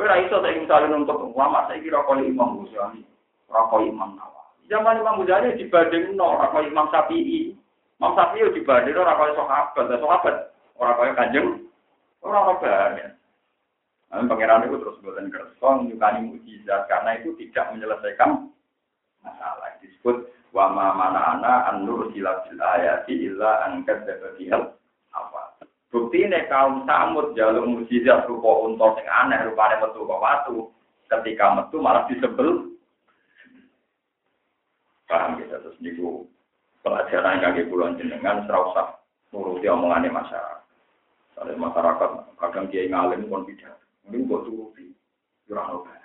Ra iso tak misalnya nuntut ulama, saya kira kalau Imam Ghazali, ora Imam Nawawi. Zaman Imam Ghazali dibanding no orang Imam Syafi'i. Imam Syafi'i dibanding orang kaya sahabat, sahabat orang kaya kanjeng, orang banyak. Nah, pangeran itu terus buatan kerson, nyukani mujizat karena itu tidak menyelesaikan masalah. Disebut wama mana ana an-nur silatil ayati illa an kadzdzabal apa. Bukti ini kaum samud jalur mujizat rupa unta sing aneh rupane metu watu. Ketika metu malah disebel Paham kita terus niku pelajaran kaki puluhan jenengan serasa nuruti omongannya masyarakat. Soalnya masyarakat kadang dia ngalim pun tidak. Ini buat turuti. Jurang obat.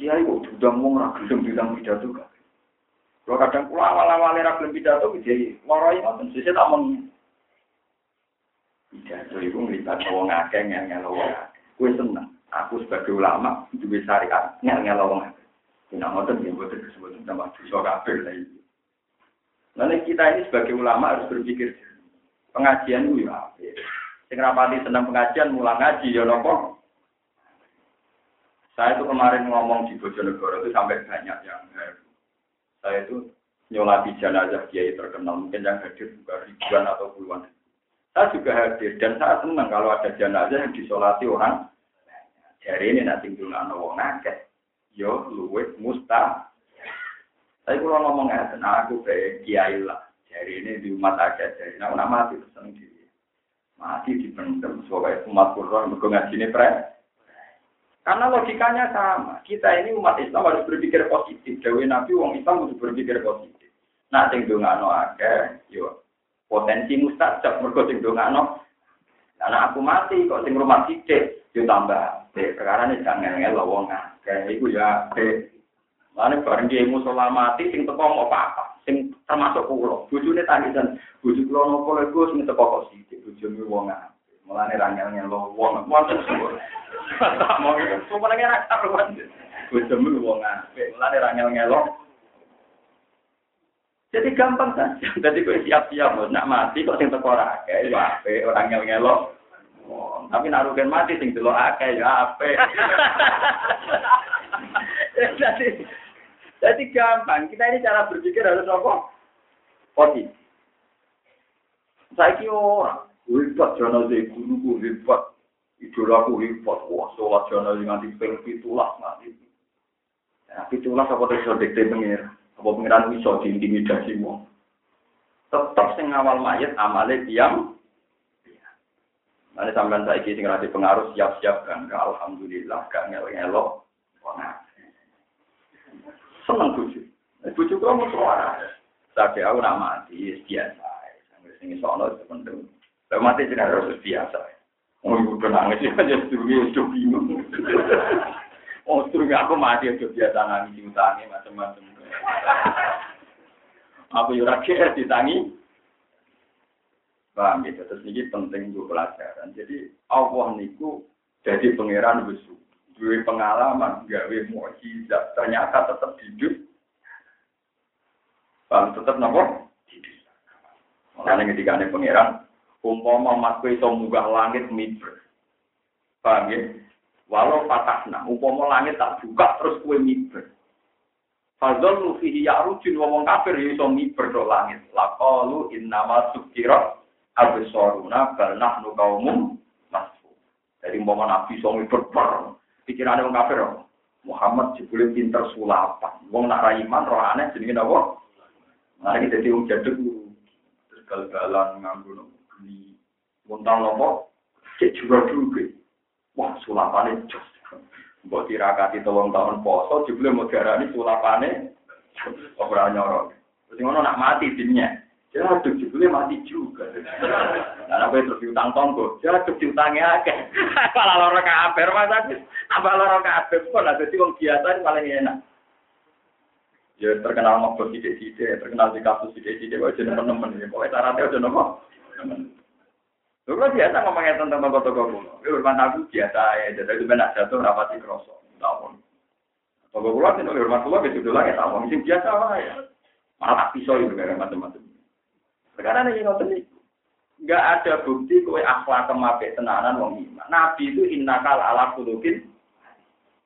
Dia itu sudah mau ngeragilem bilang pidato kan. Kalau kadang pulang awal-awal ragilem pidato, dia warai ngoten. Sisi tak mau pidato itu melibat wong akeh ngel-ngel wong akeh. Gue seneng. Aku sebagai ulama, duwe syariat ngel-ngel. Nama dosa kafir lah itu. Kita ini sebagai ulama harus berpikir pengajian itu ya. Sing rapati senang pengajian mulang ngaji ya nopo. Saya itu kemarin ngomong di Bojonegoro itu sampai banyak yang. Saya itu nyolati jenazah kiai terkenal, mungkin yang hadir juga ribuan atau puluhan. Saya juga hadir dan saya senang kalau ada jenazah yang disolati orang. Jadi ini nanti dulu anak wong akeh yo luwes musta. Tapi kalau ngomong ngeten, aku kayak kiai lah. Jadi ini di umat aja, jadi nah, mati seneng diri. Mati dipendem, sebagai umat Quran, mereka ngaji ini Karena logikanya sama. Kita ini umat Islam harus berpikir positif. Dewi Nabi, wong Islam harus berpikir positif. Nah, sing dongano akeh, yo potensi mustajab mergo sing dongano. Karena aku mati kok sing rumah sithik, yo tambah. Perkara ini jangan ngelo wong akeh. Iku ya, Mana bareng dia musola mati, sing teko mau apa? Sing termasuk kulo. Bujune tangisan, bujuk kulo nopo lagi, sing teko kok sih, bujune wong apik. Mulane rangel ngelo wong, wonten suwur. Tak mau itu, semua lagi anak karuan. Bujune wong apik, mulane rangel ngelo. Jadi gampang saja. Jadi kau siap-siap, nak mati kok sing teko rakyat, ya apik, orang ngelo Tapi naruhin mati sing delok akeh ya apik. Jadi jadi gampang. Kita ini cara berpikir harus apa? Positif. Saya kira orang hebat jenazah guru hebat. Idola aku hebat. Wah, sholat jenazah nganti peng pitulah nganti. Ya, pitulah apa terus dikte pengir. Apa pengiran bisa diintimidasi wong. Tetap sing awal mayat amale diam. Nanti sampean saiki sing rada pengaruh siap-siap kan. Alhamdulillah gak ngel-ngelok. Wah, seneng bujuk. Bujuk kok mau suara. Tapi aku nak mati biasa. Sini sono itu penting. Kalau mati tidak harus biasa. Oh ibu nangis ya aja sedurunge itu bingung. Oh sedurunge aku mati aja biasa nangis utangi macam-macam. Aku yo ora ditangi. Paham gitu. Terus ini penting untuk pelajaran. Jadi Allah niku jadi pangeran besok dua pengalaman gawe mukjizat ternyata tetap hidup. Bang tetap nopo makanya ketika ini pangeran umpama mas kue munggah langit miber. Paham ya? Walau patahna umpama langit tak buka terus kue miber. Fadzol lu fihi ya'rujun wong kafir ya iso miber langit. Laqalu innama sukira absoruna bal nahnu qaumum masfu. Jadi umpama nabi iso miber pikirannya orang kafir Muhammad jebule pinter sulapan. Wong nak ra iman roh aneh jenenge napa? Nah iki dadi wong jaduk terus gal-galan nganggo geni. Wontang nopo? Cek juga duwe. Wah, sulapane jos. Mbok tirakati telung tahun poso jebule mau diarani sulapane ora nyorok. Terus ngono nak mati dinnya. Jatuh jebule mati juga. Nah, apa terus diutang tonggo? Jatuh diutangnya akeh. Malah loro kabeh, Mas Agus. Apa loro kabeh kok lah dadi wong biasa paling enak. Ya terkenal mau sidik-sidik, terkenal di kasus sidik-sidik wae teman-teman ya. Pokoke syaratnya aja nopo. Lho biasa ngomongnya tentang toko-toko kuno. Ya hormat aku biasa ya, jadi itu benar jatuh rapati kroso. Tahun. Toko kulo itu hormat kulo ya sudah lagi tahun. Mungkin biasa lah ya. Malah tak pisau itu macam-macam. Sekarang ini ngoten niku. Enggak ada bukti kowe akhlak kemabe tenanan wong iman. Nabi itu innakal ala kulukin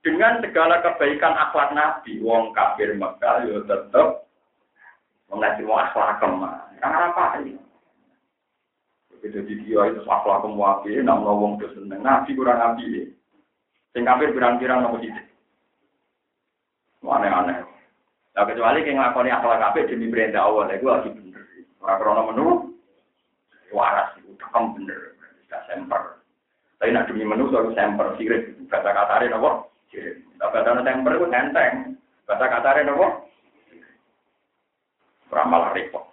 dengan segala kebaikan akhlak Nabi, wong kafir Mekah yo tetep mengaji mau akhlak kemah. Karena apa ini? Jadi dia itu akhlak kemwapi, namun wong itu seneng. Nabi kurang nabi. Sing kafir pirang-pirang nopo. Aneh-aneh. Nah kecuali yang ngakoni akhlak kafir demi perintah Allah, itu lagi. Orang krono menu waras itu tekem bener, tidak semper. Tapi nak demi menu soal semper sirik, kata katare nopo sirik. Kata kata semper itu nenteng, kata katare nopo Ramal repot.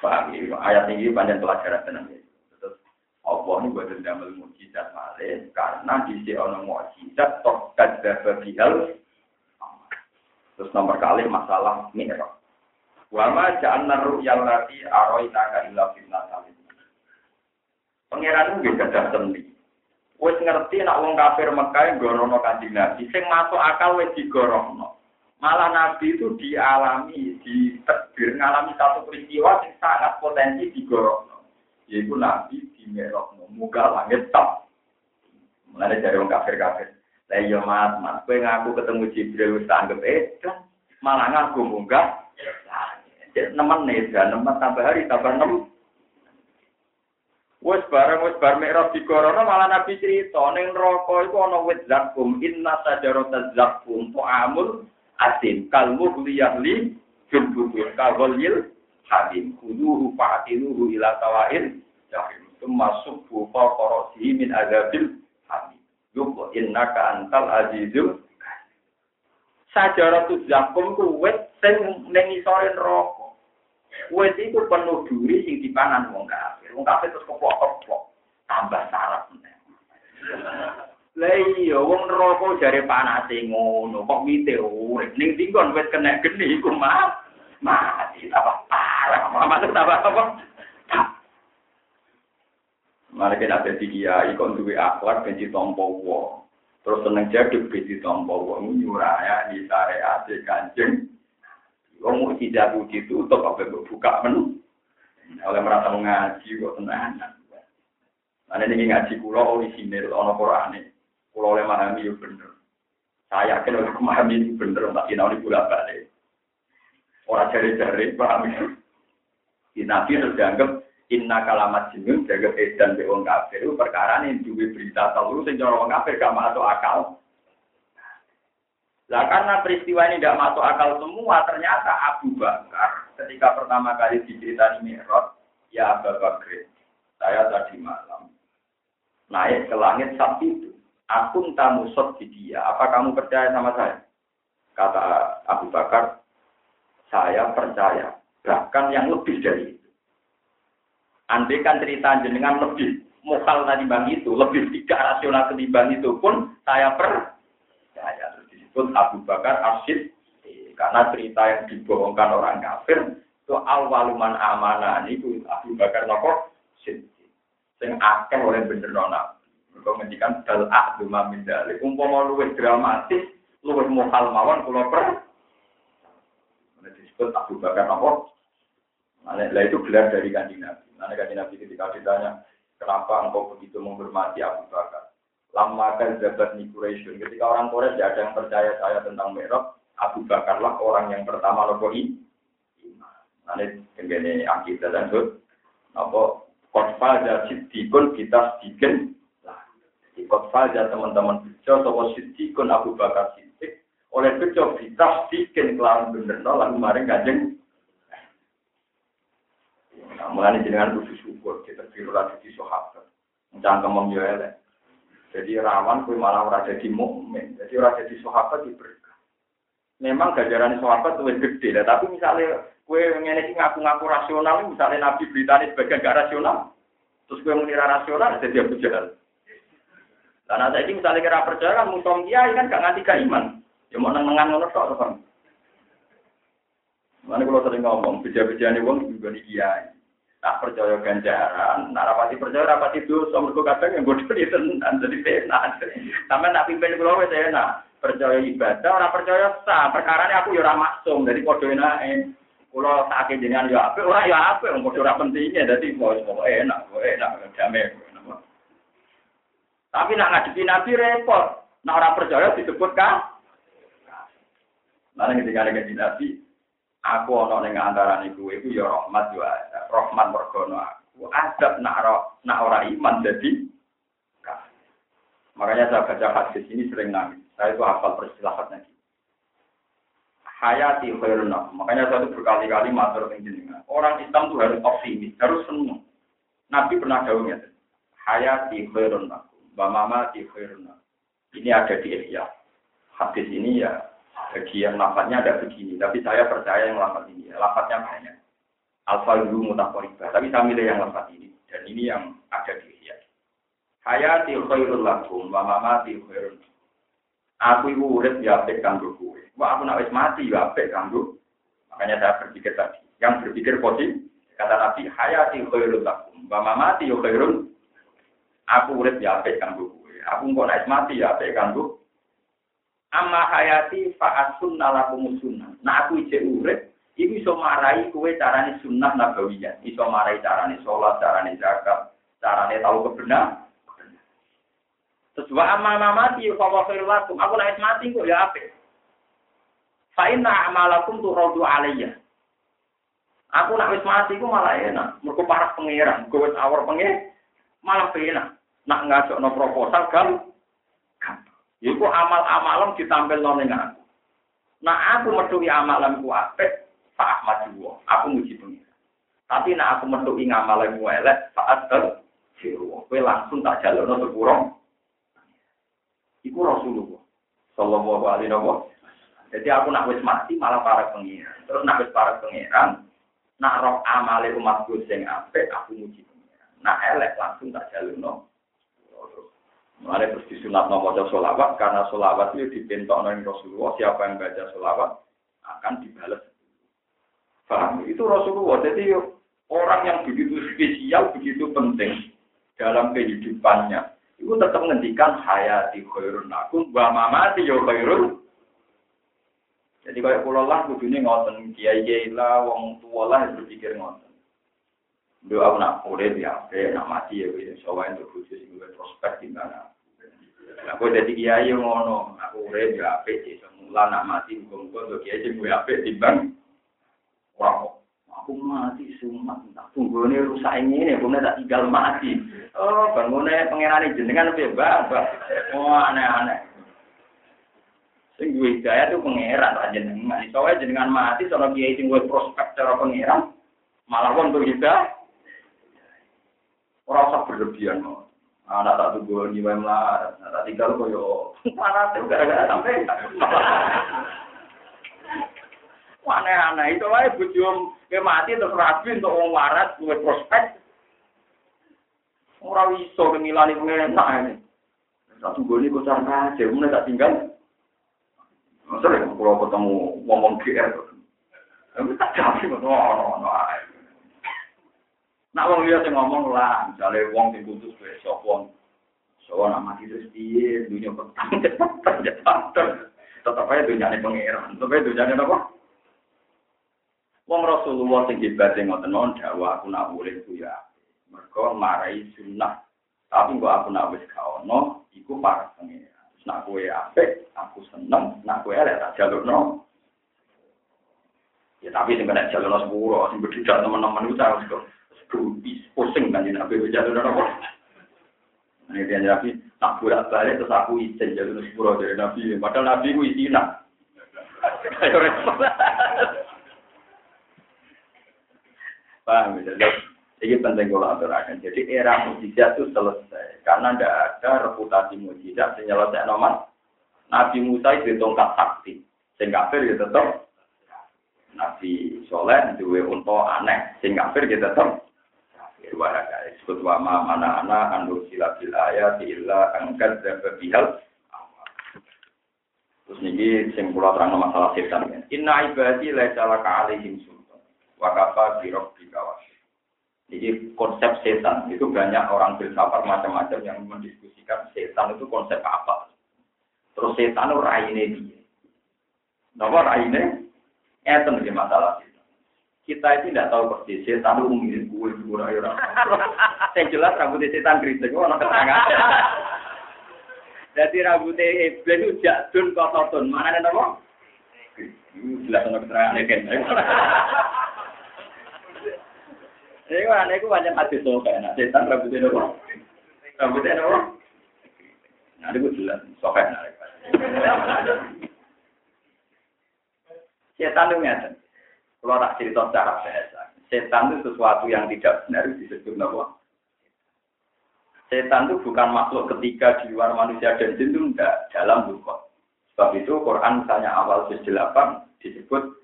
Paham ya? Ayat ini panjang pelajaran tenang ya. Terus Allah ini buat damel mujizat malih karena di sini ono mujizat toh kadzdzaba bihal. Terus nomor kali masalah mineral. Wama ja'alna ru'yal lati aroinaka illa fitnatan. Pangeran nggih gadah sendi. Wis ngerti nak wong kafir Mekah gorono kanjeng Nabi, sing masuk akal wis digorono. Malah Nabi itu dialami, di terdiri ngalami satu peristiwa yang sangat potensi digorono. Yaitu Nabi di Merokno, muka langit top. Mulai dari wong kafir-kafir. Lah iya mat, mat, kowe ngaku ketemu Jibril wis anggap edan, malah ngaku munggah nemen nih, dan nemen tambah hari tambah enam. Wes bareng wes bar mikraf di corona malah Nabi cerita ning neraka iku ana wit zakum inna sajarata zakum amul asin kalmu liyahli fil butun kawalil hamim. Kuduhu fa'atiluhu ila tawain jahim. Masuk bufa korosi min azabil hamim. Yuk innaka antal azizul Sajarah tu zakum ku wet sing ning isore neraka. Wet iku penuh duri sing dipanan wong kafir. Wong kafir terus keplok-keplok. Tambah sarap. Lah iya wong neraka jare panase ngono, kok wite urip ning dinggon wis kena geni iku mah mati tambah parah. Masuk tambah apa? Mari kita ada dia, ikon duwe akhlak dan ditompo wong. Terus seneng jaduk di tompo wong nyuraya di syariat kanjeng. Wong mau tidak ditutup apa buka menu. Oleh merasa mengaji kok tenanan. Nah ini ngaji kulo orisinil ono Quran Kulo oleh memahami itu bener. Saya yakin oleh memahami itu bener. Tak kena oleh bulan balik. Orang jari-jari paham ya. Nabi harus dianggap Inna kalamat jinun jaga edan be wong kafir itu perkara nih duwe berita tahu sing cara wong kafir gak masuk akal. Lah karena peristiwa ini tidak masuk akal semua, ternyata Abu Bakar ketika pertama kali diceritani Mi'raj, ya Abu Bakar, saya tadi malam naik ke langit saat itu. Aku tamu sot di dia. Apa kamu percaya sama saya? Kata Abu Bakar, saya percaya. Bahkan yang lebih dari Andai kan cerita jenengan lebih mokal bang itu, lebih tidak rasional ketimbang itu pun saya per saya disebut Abu Bakar Asyid karena cerita yang dibohongkan orang kafir itu awaluman amanah itu Abu Bakar nopo sing akeh oleh bener nona. Mereka menjadikan dal ahdu mamin dalik. Umpama luwih dramatis, luwih mokal mawon kula per. disebut Abu Bakar nopo. Nah, itu gelar dari kanjeng Nabi. Nabi ketika ditanya, kenapa engkau begitu menghormati Abu Bakar? Lama kan jabat Quraisy. Ketika orang Quraisy tidak ada yang percaya saya tentang Merok, Abu Bakarlah orang yang pertama lebih Nanti begini akidah dan hud. Apa kotfal sidikun kita sedikit lah. Di kotfal teman-teman bejo, sopo sidikun Abu Bakar sidik. Oleh bejo kita sedikit kelawan bener, lalu kemarin kajeng Nah, mulai jenengan kudu syukur, kita biru lagi di sahabat. Yo elek. Jadi rawan kue malah ora jadi mukmin. Jadi ora jadi sahabat di berkah. Memang gajaran sahabat lebih gede lah, tapi misalnya kue ngene ngaku-ngaku rasional, misalnya Nabi beritanya sebagai gak rasional, terus kue mengira rasional, jadi Abu Jahal. Karena saya ini misalnya kira percaya kan musuh kiai kan gak nganti iman. Ya mau nengan ngono tok kan. Mana kalau sering ngomong, beja-beja nih wong juga kiai. Tak percaya ganjaran, nak rapati percaya rapati dosa, mergo kadang yang bodoh di tenan jadi penak. Sampai nak pimpin kula wis enak. Percaya ibadah, orang percaya sah. Perkara aku ya maksum, jadi padha enake. Kula tak jenengan ya apik, ora ya apik, wong padha pentingnya, dadi mau enak, enak, damai. Tapi nak ngadepi nabi repot. Nak orang percaya disebut kan? Mana ketika ada nabi, aku ana ning antarané kowe iku ya rahmat yo ada. Rahmat mergono aku. Adab nak nak ora iman jadi Makanya saya baca hadis ini sering nangis. Saya itu hafal persilahatnya. Hayati khairun Makanya saya itu berkali-kali matur jenengan. Orang Islam itu harus optimis, harus senang. Nabi pernah jauhnya. Hayati khairun Bamama di khairun Ini ada di Ihya. Hadis ini ya bagi yang lafadznya ada begini, tapi saya percaya yang lafadz ini, lafadznya banyak. Alfa dulu mutakoribah, tapi saya milih yang lafadz ini, dan ini yang ada di Ihya. Hayati khairul lakum, wa mamati khairul Aku ibu urip ya apik kanggo kowe. Wah aku nak wis mati ya apik kanggo. Makanya saya berpikir tadi, yang berpikir positif, kata Nabi, hayati khairul lakum, wa mamati khairul Aku urip ya apik kanggo kowe. Aku kok nak mati ya apik kanggo Amma hayati fa'asun nalakum sunnah. Nah aku ije urip, iku iso marai kue carane sunnah nabawiyah. Iso marai carane sholat, carane zakat, carane tahu kebenar. Terus wa amma mamati fa wa lakum. Aku nek mati kok ya apik. Fa inna amalakum turadu alayya. Aku nak wis mati ku malah enak. Mergo parah pangeran, kowe wis awor pengen malah enak. Nak ngajakno proposal kan Iku amal-amalan ditampil nol aku. Nah aku meduli amalan ku apik, Pak Ahmad Aku muji pengira. Tapi nak aku metu ing amal yang elek saat ter kowe langsung tak jalurno sepuro. Iku Rasulullah sallallahu alaihi wasallam. Jadi aku nak wis mati malah para pengiran. Terus nak wis para pengiran, nak roh amale umatku sing apik aku muji pengiran. Nak elek langsung tak jalurno. Mulai terus disunat maca solawat karena solawat itu oleh Rasulullah. Siapa yang baca solawat akan dibalas. Paham? Itu Rasulullah. Jadi orang yang begitu spesial, begitu penting dalam kehidupannya. Itu tetap menghentikan hayati khairun akum, wa mamati yo khairun. Jadi kayak pulau lah, kudunya ngoten, kiai kiai lah, wong tua lah berpikir ngoten. Doa aku nak urip ya, nak mati ya, soalnya untuk khusus gue prospek di mana. Aku jadi kiai ngono, aku urip ya apik semula nak mati muga-muga untuk kiai sing apik timbang wow. Aku mati sumat, tak tunggu ini rusak ini, aku tak tinggal mati. Oh, bangunnya pengiran jenengan bebas, oh aneh-aneh. Sing gue hidayah tuh pangeran ra jenengan. Soalnya jenengan mati sono kiai sing gue prospek cara pangeran, malah wong tuh hidayah. Ora usah berlebihan kok. anak tak tunggu di lah, tak tinggal koyo mana tuh gara-gara sampai. Aneh-aneh itu wae bujum ke mati terus rapi untuk wong waras gue prospek. Ora iso ngilani enak ini. Tak tunggu ini kocar aja, mulai tak tinggal. Sering kalau ketemu ngomong GR. Tapi tak jadi, no, no, no. Nak wong liya sing ngomong lah, misale wong sing putus sapa. Sopo nak mati terus piye, dunya petang cepat Tetep ae dunyane pangeran. Tetep ae dunyane napa? Wong Rasulullah sing hebat ngoten mawon dakwah aku nak boleh ku ya. Mergo marai sunnah. Tapi kok aku nak wis gak ono, iku para. Terus nak kowe apik, aku seneng, nak kowe elek tak jalurno. Ya tapi sing kena jalurno sepuro, sing berdua teman-teman itu harus kok pusing kan Nabi jatuh dan apa? Ini dia Nabi tak bolak balik terus aku izin jatuh sepuluh dari Nabi. Padahal Nabi ku izin Paham ya? Jadi penting kalau aturakan. Jadi era mujizat itu selesai karena tidak ada reputasi mujizat menyelesaikan nomor. Nabi Musa itu tongkat sakti. Sing kafir ya tetap. Nabi Soleh duwe unta aneh. Sing kafir ya tetap wahada disebut wa ma mana ana anu sila ayat illa angkat dan bihal terus niki sing kula terang masalah setan ya. inna ibadi laisa laka alaihim sultan wa kafa bi rabbika jadi konsep setan itu banyak orang filsafat macam-macam yang mendiskusikan setan itu konsep apa. Terus setan itu raine dia. Napa raine? Eten masalah kita itu tidak tahu persis setan itu mirip gue gue ayo Yang jelas rambutnya setan kritik, anak ketangan. Jadi rambutnya iblis itu jadun kototun. Mana ada nama? Jelas anak keterangan kan. Ini kan aneh, itu banyak hati so kayak setan rambutnya nama. Rambutnya nama. Nah, itu jelas, sokai Setan itu ngerti. Kalau tak cerita secara biasa, setan itu sesuatu yang tidak benar disebut nama. Setan itu bukan makhluk ketiga di luar manusia dan jin itu tidak dalam buku. Sebab itu Quran misalnya awal 8 disebut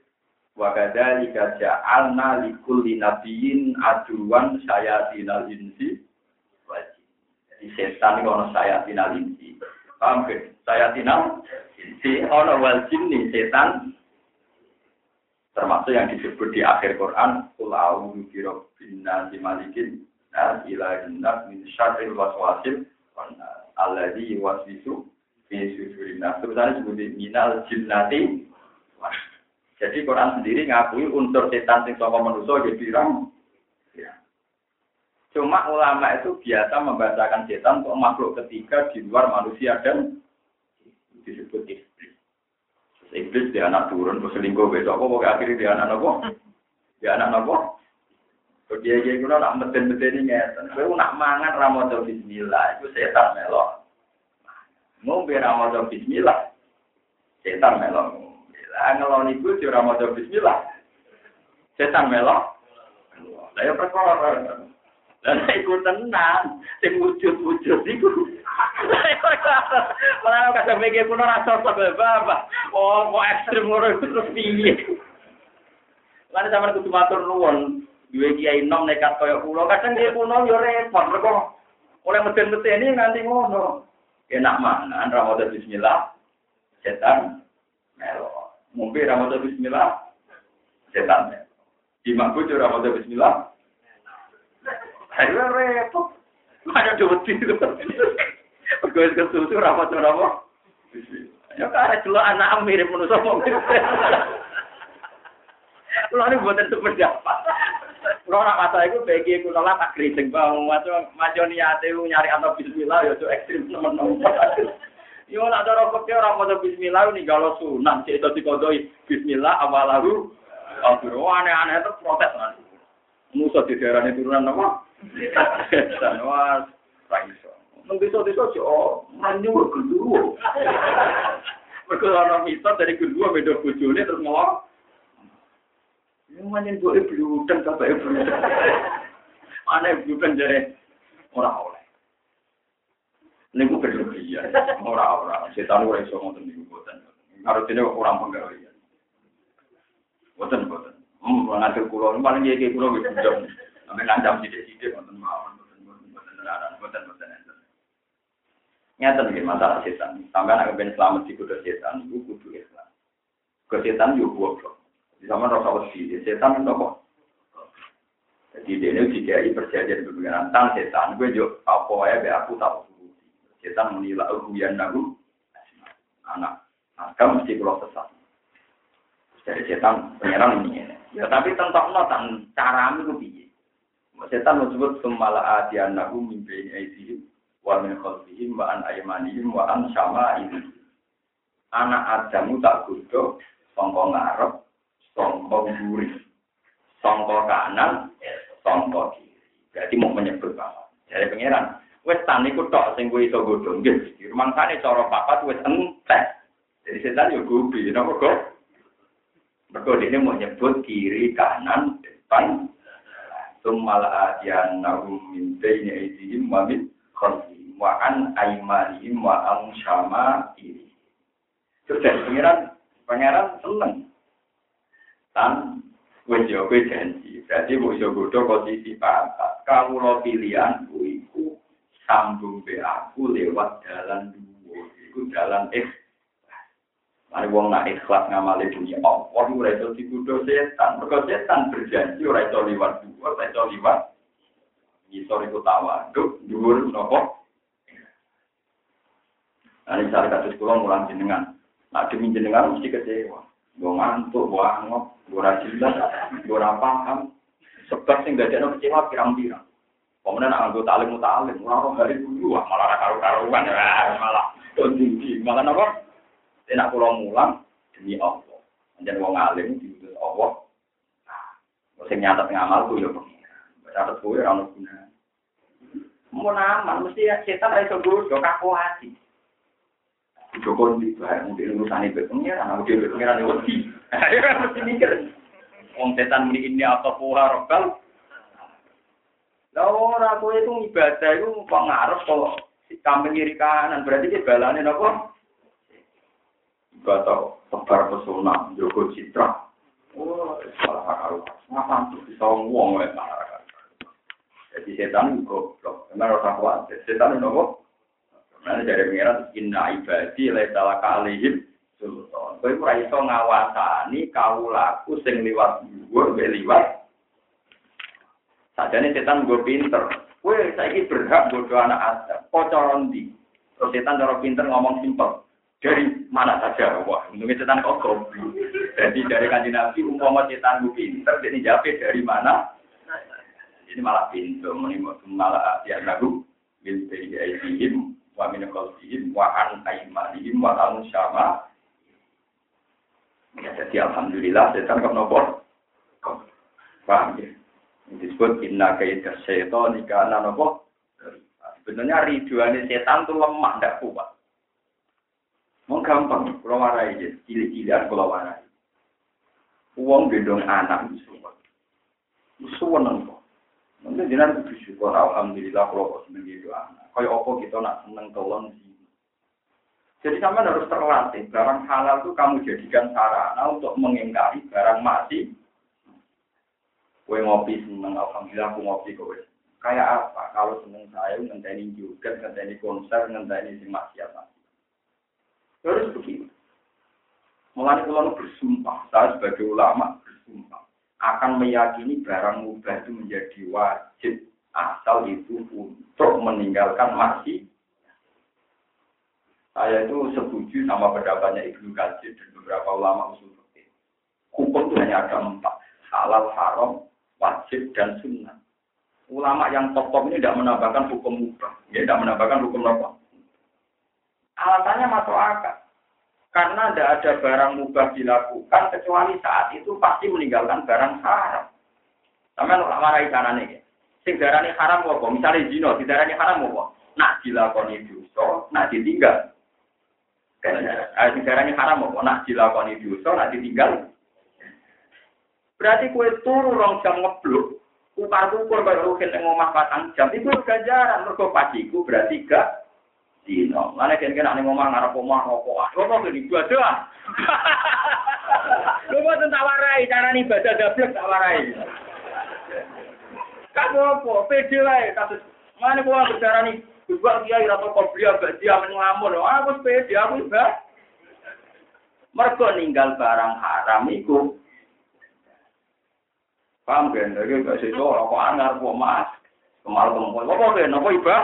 Wakada lika ja'alna likulli nabiyin aduan sayatinal insi wajib. Jadi setan itu ada sayatinal insi. Paham kan? Sayatinal insi, ada wal nih setan termasuk yang disebut di akhir Quran Qul a'udzu birabbin nasi malikin nas ilahin nas min syarril waswasil alladzi yuwaswisu fi sudurin nas sebenarnya disebut minal jinnati jadi Quran sendiri ngakui unsur setan sing saka manusia ya pirang ya. Cuma ulama itu biasa membacakan setan untuk makhluk ketiga di luar manusia dan disebut Iblis dia anak turun, terus selingkuh besok, apa pokoknya akhirnya dia anak nopo, dia anak nopo. Dia dia guna nak meten meten ini ngeten, gue nak mangan ramadan Bismillah, itu setan melok. Ngombe ramadan Bismillah, setan melok. Lah ngeloni ibu si ramadan Bismillah, setan melok. Lah ya perkara. Lah iku tenan, sing wujud-wujud iku. Malah kadang mikir kuno rasa sebab bapak. Oh, kok ngono iku terus piye? Lan sampeyan kudu matur nuwun. Duwe kiai nom nekat kaya kula, kadang kiai kuno yo repot mergo meden-meden ini nganti ngono. Enak mana, Ramadan bismillah, setan melo. Mungkin Ramadan bismillah, setan. Di makbul Ramadan bismillah, Ayo repot. Ada dua tidur. Pegawai kesusu rapat berapa? Ya karena dulu anak mirip manusia mau Kalau ini buatan seperti apa? Kalau orang masa itu bagi aku nolak tak kritik bang, macam macam niat itu nyari atau Bismillah ya itu ekstrim teman-teman. Yo nak cara fakir orang mau Bismillah kalau sunan cek itu dikodoi Bismillah awalahu. Aduh aneh-aneh itu protes nanti. Musa di daerah turunan apa? Dan raiso. Nang desa-desa sih, oh, manyu kedua. Mereka orang dari kedua beda bojone terus ngomong. Ini manyen boleh bludeng sampai bludeng. Mana bludeng jadi orang oleh. Ini gue berlebihan, orang-orang. Setan gue iso ngomong ini buatan. Harus ini orang penggawean. Buatan, buatan. Hmm, ngatur kulo, paling kayak kulo wis bujang. Sampai ngancam sidik-sidik, buatan mawon, buatan, buatan, buatan, buatan. Nyata nih masalah setan. Sampai anak ben selamat di kuda setan, itu kudu Islam. Ke juga goblok. Di zaman rasa wedi, setan itu apa? Jadi dia ini dikai perjanjian dengan tentang setan. Gue juga apa ya, be aku tahu. Setan menilai uruyan nagu. Anak, anak mesti pulau sesat. Dari setan penyerang ini. Ya tapi tentang notan cara itu piye. Setan menyebut semala adian nagu mimpi aidihim wa min khalfihim wa an aymanihim wa an syama'ihim. Anak Adamu tak gudo sangka ngarep, sangka mburi, sangka kanan, sangka kiri. Berarti mau menyebut apa? Dari pangeran, wes tan iku tok sing kowe iso godho nggih. Rumangsane cara papat wis entek. Jadi setan yo gubi, napa kok? Mergo ini mau nyebut kiri, kanan, depan. Summal adiyan nahum min bayni aydihim wa min khalfihim wa an aymanihim wa an syama'ihim. Terus dari pangeran seneng. Dan wis yo kowe janji. Berarti mbok iso godho posisi papat. Kamu lo pilihan iku sambung be aku lewat jalan dua. Iku jalan X Mari wong nak ikhlas ngamali dunia Allah, ora iso dikudo setan. Mergo setan berjanji ora iso liwat dhuwur, ora iso liwat ngisor iku tawaduk, dhuwur napa? Nah, ini cara kasus kula mulang jenengan. Nah, demi jenengan mesti kecewa. Gue ngantuk, gue angop, gue jelas, gue paham. Sebab sing gak ada kecewa pirang-pirang. Kemudian anggota alim mutalim, orang hari dulu, malah karu-karuan, malah tinggi, malah apa? Enak pulau mulang demi Allah. Menjadi wong alim diutus Allah. Nah, sing nyatet ngamal ku ya pengiran. Nyatet kuwi ora ono guna. Mau nama, mesti setan ra iso godho kaku hati. Joko di bareng mungkin urusan itu pengiran, aku dia pengiran itu mesti mikir. Wong setan ini apa puha rokal. Lah ora kowe itu ibadah itu pengaruh kok kambing kiri kanan berarti ki balane napa? atau tebar pesona, jogo citra. Oh, salah karu. Ngapa tuh bisa ngomong ya malah Jadi setan goblok. Karena rasa khawatir. Setan itu kok. Karena dari pengiran inna ibadi lai salah kalihim sultan. Kau ora iso ngawasani kaulaku sing liwat dhuwur mbek liwat. Sajane setan gue pinter. Kowe saiki berhak bodoh anak Adam. Kok cara ndi? Terus setan cara pinter ngomong simpel. Dari mana saja wah untungnya setan kok goblok. Jadi dari kanji nabi umpama setan gue pinter jadi jawab dari mana? Ini malah pintu menimut malah ya lagu bil bayyihim wa min qalbihim wa an aymanihim wa an syama. Ya jadi alhamdulillah setan kok nopo? Paham ya disebut inna kaidah setan ikana nopo sebenarnya riduannya setan tuh lemah tidak kuat Mau gampang, kalau warai aja, cilik-cilikan kalau warai. Uang gendong anak semua. Suweneng kok. Mungkin jenengan kudu syukur alhamdulillah kalau kok seneng gitu anak. Kaya apa kita nak seneng tolong sih. Jadi kamu harus terlatih. Barang halal itu kamu jadikan sarana untuk mengingkari barang mati. Kue ngopi seneng, alhamdulillah aku ngopi kowe. Kayak apa? Kalau seneng saya ngenteni juga, ngenteni konser, ngenteni si maksiat Terus begitu. Mulai kalau bersumpah, saya sebagai ulama bersumpah akan meyakini barang mubah itu menjadi wajib asal itu untuk meninggalkan masih saya itu setuju sama pendapatnya Ibnu Katsir dan beberapa ulama usul. Hukum itu hanya ada empat, halal, haram, wajib, dan sunnah. Ulama yang top-top ini tidak menambahkan hukum mubah, ya tidak menambahkan hukum apa. Alasannya masuk akal. Karena tidak ada barang mubah dilakukan kecuali saat itu pasti meninggalkan barang haram. Sampai nak marai cara nih. Sing darani haram apa? Misalnya zina, didarani haram apa? Nak dilakoni dosa, nak ditinggal. Eh, sing darani haram apa? Nak dilakoni dosa, nak ditinggal. Berarti kue turu rong jam ngeblok, kupar kukur baru rukin ngomah patang jam itu ganjaran mergo paciku berarti gak dino. Mana kan kena nih ngomong ngarep omah rokok. Rokok gini ibadah. Lu mau tentang warai cara nih baca dablek tak warai. Kamu apa? Pede lah kasus. Mana gua bicara nih? Juga kiai atau kopi agak dia mengamun. Aku pede aku juga. Mereka ninggal barang haram itu. Paham kan? Jadi gak sih rokok angar kok mas. Kemal kemul. Apa kan? Apa iba?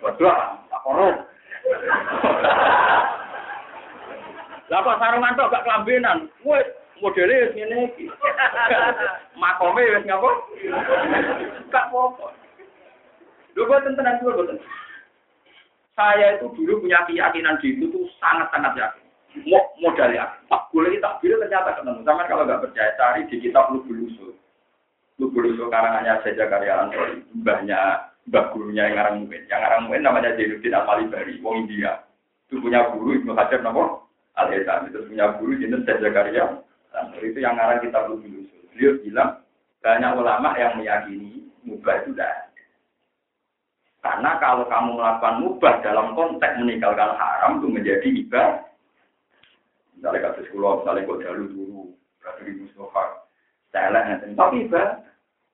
Betul. Tak korup. Lah kok sarungan tok gak kelambenan. Wes modele wis ngene iki. Makome wis ngapa? Gak apa-apa. Lho boten tenan kuwi boten. Saya itu dulu punya keyakinan di itu tuh sangat-sangat yakin. Mau modal ya. Pak boleh tak bila ternyata ketemu. Sama kalau nggak percaya cari di kitab Lubul Usul. Lubul Usul karangannya saja karya Antoni. Banyak mbah gurunya yang ngarang mungkin. Yang ngarang mungkin namanya Jainuddin Al-Malibari, wong India. Itu punya guru Ibnu Hajar nama Al-Hizam. Itu punya guru Jinten Zakaria. Dan itu yang ngarang kita dulu. Beliau bilang, banyak ulama yang meyakini mubah itu tidak Karena kalau kamu melakukan mubah dalam konteks meninggalkan haram itu menjadi ibadah. Misalnya kasus kulo, misalnya kok jalur dulu, berarti di Mustafa. Saya tapi ibadah.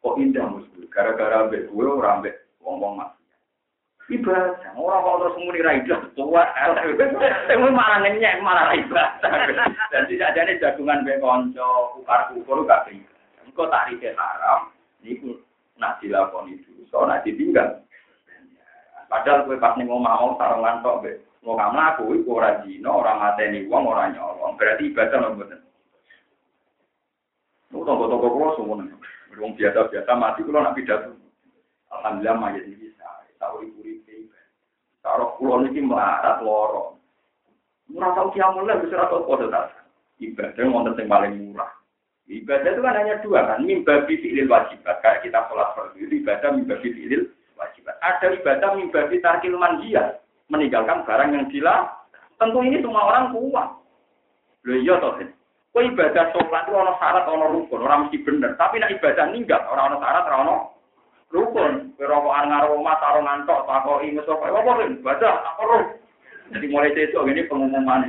Kok indah musuh? Gara-gara ambek gue orang ambek wong-wong mas. Ibadah, orang kalau terus muni ra ibadah, tua, temu malah ngenyek, malah ibadah. Dan tidak ada jagungan be konco, ukar ukur gak bisa. Engkau tak rike haram, niku nak dilakoni so nak ditinggal. Padahal gue pas nih ngomong mau sarungan tok be, mau kamu aku iku ora dino, ora mateni wong, ora nyolong. Berarti ibadah lho mboten. Lu toko-toko kulo semua nih. biasa-biasa mati kulo nak pidato. Alhamdulillah mayat ini bisa. Tahu ibu ribu. Taruh pulau ini melarat lorong. Murah tahu kiamun lah bisa atau kode tak. Ibadah yang yang paling murah. Ibadah itu kan hanya dua kan. Mimba fi'lil wajibat. Kayak kita sholat fardu itu ibadah mimba fi'lil wajibat. Ada ibadah mimba tarkil manjiyah. Meninggalkan barang yang gila. Tentu ini semua orang kuat. Loh iya toh. Kok ibadah sholat itu orang syarat, orang rukun, orang mesti bener. Tapi nak ibadah ninggal, orang orang syarat, orang rukun kerokokan ngaruh rumah taruh ngantok tako ingus apa apa kan baca apa roh jadi mulai besok ini pengumuman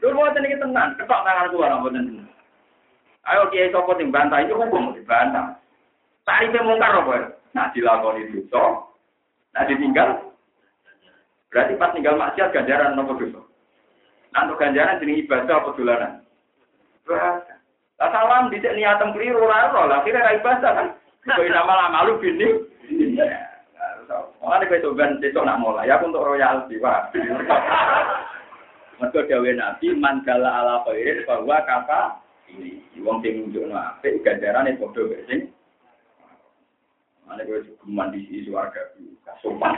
Lu mau tenang tenang, ketok tangan gua nggak tenang. Ayo kiai sopo yang bantah itu hukum dibantah. Tarifnya mungkar apa? Nah dilakoni dosa, nah ditinggal. Berarti pas tinggal maksiat ganjaran nopo dosa. Untuk ganjaran jadi ibadah apa dolanan? Ibadah. Lah salam dicek niatem keliru ora ora lah kira ra ibadah kan. Kok nama lama lu bini. Mulane kowe coba besok nak mulai aku untuk royalti, Pak. Mergo dawuh Nabi man gala ala khairin bahwa kata ini wong sing nunjukno apik ganjarane padha wae sing Mana gue cukup di suarga kasuman.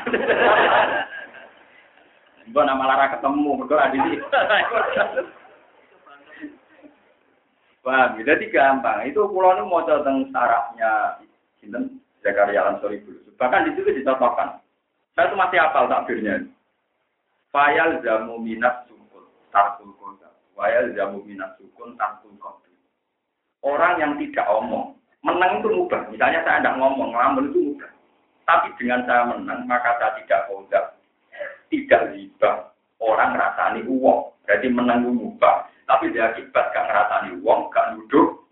Gue nama lara ketemu, berdua di sini. Paham? Ya? Jadi gampang. Itu pulau ini mau tentang sarafnya Sinten Zakaria Ansori dulu. Bahkan di situ dicontohkan. Saya itu masih hafal takbirnya. Fayal jamu minat sukun tarkul kota. Fayal jamu minat sukun tarkul kota. Orang yang tidak omong Menang itu mudah. Misalnya saya tidak ngomong, ngelamun itu mudah. Tapi dengan saya menang, maka saya tidak kodam. Tidak riba. Orang ngerasani uang. Jadi menang itu mudah. Tapi dia akibat gak ngerasani uang, gak duduk.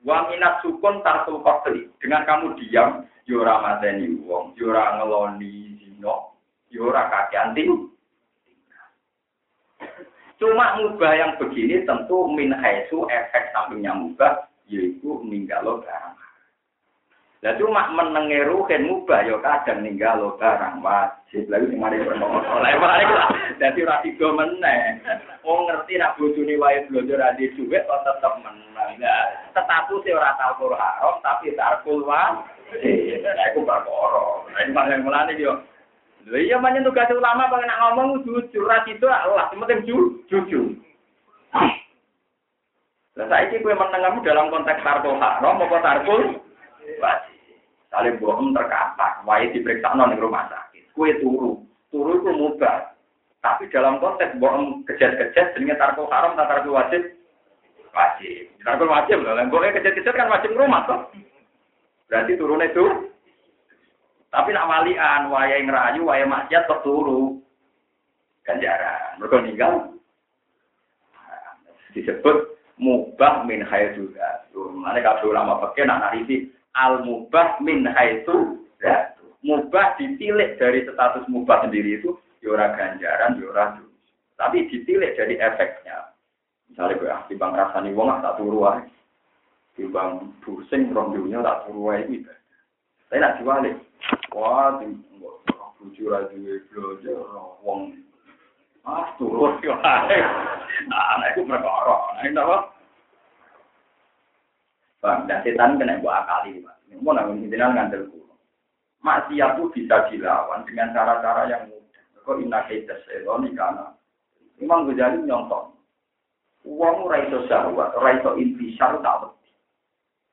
Wa minat sukun tartul kotli. Dengan kamu diam, yura ya mateni uang, yura ya ngeloni zino, yura ya kaki anting. Cuma mubah yang begini tentu min haisu efek sampingnya mubah yaitu ninggalo barang. Lah cuma menenge ruhen mubah ya kadang ninggalo barang wajib. Lalu sing mari mari lah. Dadi ora tiga meneh. Wong ngerti nak bojone wae blonjo ra di dhuwit kok tetep menang. Nah, status e ora tau haram tapi tarkul wa. Lah iku perkara. Nek malah mulane yo Lha iya manyen tugas ulama pengen ngomong jujur ra itu Allah, penting jujur. Saya ini kue menengahmu dalam konteks tarkul haram apa tarkul wajib. Saling bohong terkapar, wae diperiksa non rumah sakit. Kue turu, turu itu mudah. Tapi dalam konteks bohong kejat-kejat, dengan tarkul haram, tarkul wajib, wajib. Tarkul wajib loh, bohongnya kejat-kejat kan wajib rumah toh. Berarti turun itu. Tapi nak walian, wae ngerayu, wae maksiat terturu. Ganjaran, mereka meninggal. Disebut mubah min haitsu dzatu. Mane kabeh ulama fikih nak narisi al mubah min haitsu dzatu. Mubah ditilik dari status mubah sendiri itu ya ora ganjaran, ya ora Tapi ditilik dari efeknya. Misalnya gue ah, bang rasani wong tak turu wae. bang pusing rong dunia tak turu wae iki. Tapi nak diwalik. Wah, buju ra duwe blojo wong Ah, turun yo ae. Nah, iku perkara. Napa? Bang, dan setan kena buat akali, Pak. Mau nanggung jenengan ngandel kulo. Maksiat itu bisa dilawan dengan cara-cara yang mudah. Kok inna kaita setan karena Imam Ghazali nyontok. Uang raiso syahwat, raiso intisar tak beti.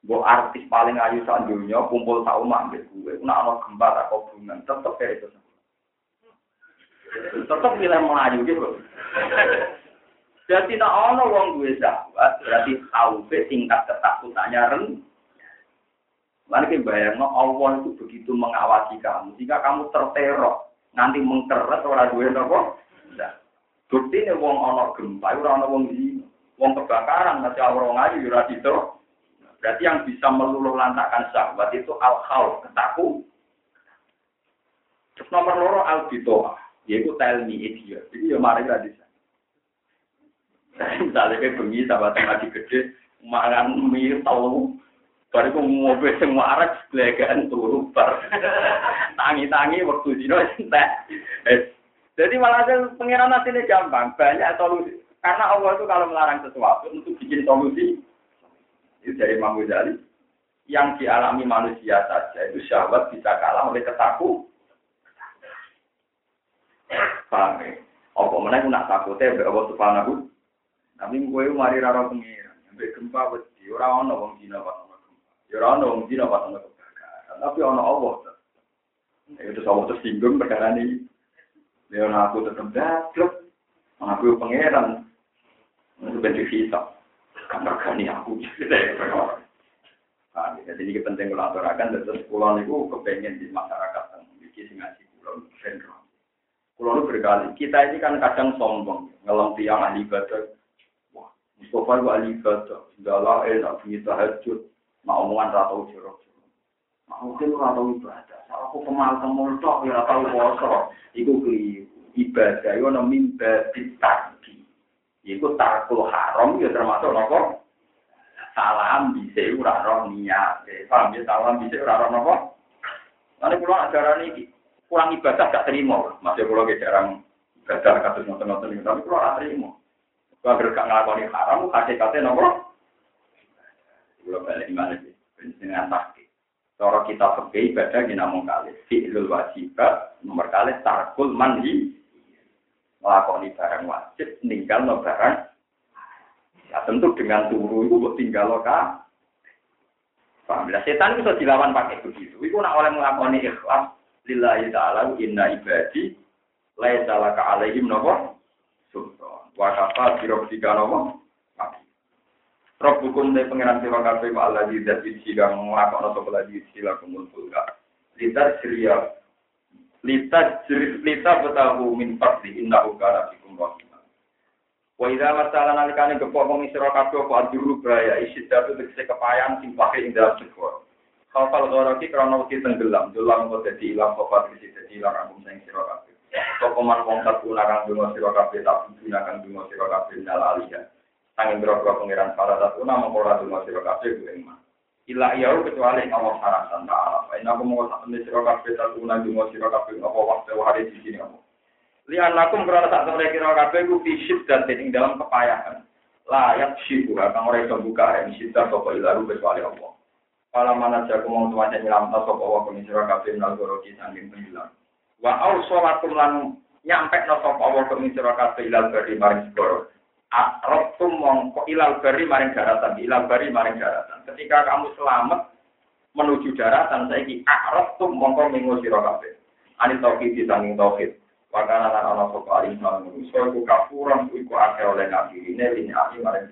Bo artis paling ayu saat dunia kumpul tak umat gue. Nak ono gempa tak hubungan, tetep kayak itu. Tetap milih melayu gitu. Jadi tak ono wong duwe sahabat, berarti khaufe tingkat ketakutannya ren. Lalu kita no Allah itu begitu mengawasi kamu, jika kamu terteror, nanti mengkeret orang duwe nopo. Nah, bukti nih wong ono gempa, orang ono wong di, wong kebakaran, masih orang aja yura itu. Berarti yang bisa meluluh lantakan sahabat itu al khauf ketakut. Terus nomor loro al bitoah yaitu tell me idiot. Jadi ya mari sana. Misalnya kayak bengi yang lagi gede, makan mie tahu, baru aku mobil semua arah belagaan turu bar. Tangi-tangi waktu dino entek. Jadi malah pengiran ini gampang, banyak solusi. Karena Allah itu kalau melarang sesuatu untuk bikin solusi, itu dari Imam Ghazali. Yang dialami manusia saja itu syahwat bisa kalah oleh ketakutan Paham ya? Apa mana aku nak takutnya Allah subhanahu. Tapi gue mari rara pengiran. Mbak gempa wedi. Orang ono wong dina pas ono gempa. Ya orang ono wong dina pas ono kebakaran. Tapi ono Allah. Ya itu Allah tersinggung perkara ini. Ya aku tetap daplek. Aku pengiran. Itu bentuk hisap. Kamar gani aku. Nah, jadi ini penting kalau aturakan, terus pulau itu kepengen di masyarakat, yang sing ngaji pulau, sendrom. Kulo berkali, kita ini kan kadang sombong, ngelam tiang ahli ibadah. Mustafa itu ahli ibadah, segala enak, bunyi tahajud, mau omongan ratau jorok. Mau mungkin ratau ibadah, salah aku kemal kemul tok, ya ratau poso. Iku keliru, ibadah itu ada mimba ditagi. Iku takul haram, ya termasuk nopo. Salam bisa ora roh niat, paham ya salam bisa ora roh nopo. Nanti pulang ajaran ini, kurang ibadah gak terima. Masih kalau jarang ibadah kasus nonton-nonton tapi gak terima. Kalau gak ngelakoni haram, kasih-kasih nomor. Kalau balik gimana sih? Dengan sakit. Cara kita pergi ibadah kita namun kali. Fi'lul wajibat, nomor kali tarkul mandi. Melakoni barang wajib, tinggal no barang. Ya tentu dengan turu itu buat tinggal lo kah? Paham? Setan itu dilawan pakai begitu. Itu nak oleh melakoni ikhlas, lillahi ta'ala inna ibadi laisa laka alaihim napa sultan wa kafa bi rabbika napa Rob hukum dari pengiran sira kabeh wa Allah di zat kang nglakokno sapa lagi sila kumul. Litat siria litat lita betahu min fadli innahu kana bikum rahim. Wa idza masala nalikane gepok wong sira kabeh apa ajuru bahaya isi datu tegese kepayan sing pakai ing dalam segoro. Kafal goroti krono wedi tenggelam, dolang kok dadi ilang isi dadi ilang angkum sing sira. Sopo man wong satu nakang dungo sira kabeh tak gunakan dungo sira kabeh nal aliyah. Sangin biro-biro pengiran para satu nama kora dungo sira kabeh gue iman. Ila iya kecuali Allah sarasan ta'ala. Ini aku mau satu nih sira kabeh satu nak dungo sira kabeh apa waktu hari di sini aku. Lihat aku merasa tak tahu kira kabeh gue fisik dan ing dalam kepayahan. Layak syibu akan orang yang buka yang syidah sopo ilaru kecuali Allah. Kalau mana jago mau tuanya nyelam tak sopo Allah kami sira kabeh nal goroki sangin tenggelam. Wa au sholatum lan nyampe no sapa Allah kami sira kabeh ilal bari maring segoro. Akrabtum mongko ilal bari maring daratan, ilal bari maring daratan. Ketika kamu selamat menuju daratan saiki akrabtum mongko minggu sira kabeh. Ani tauhid sanging tauhid. Wakana lan ana sapa alim manusa iku kafuran iku akeh oleh nabi ini ini ali maring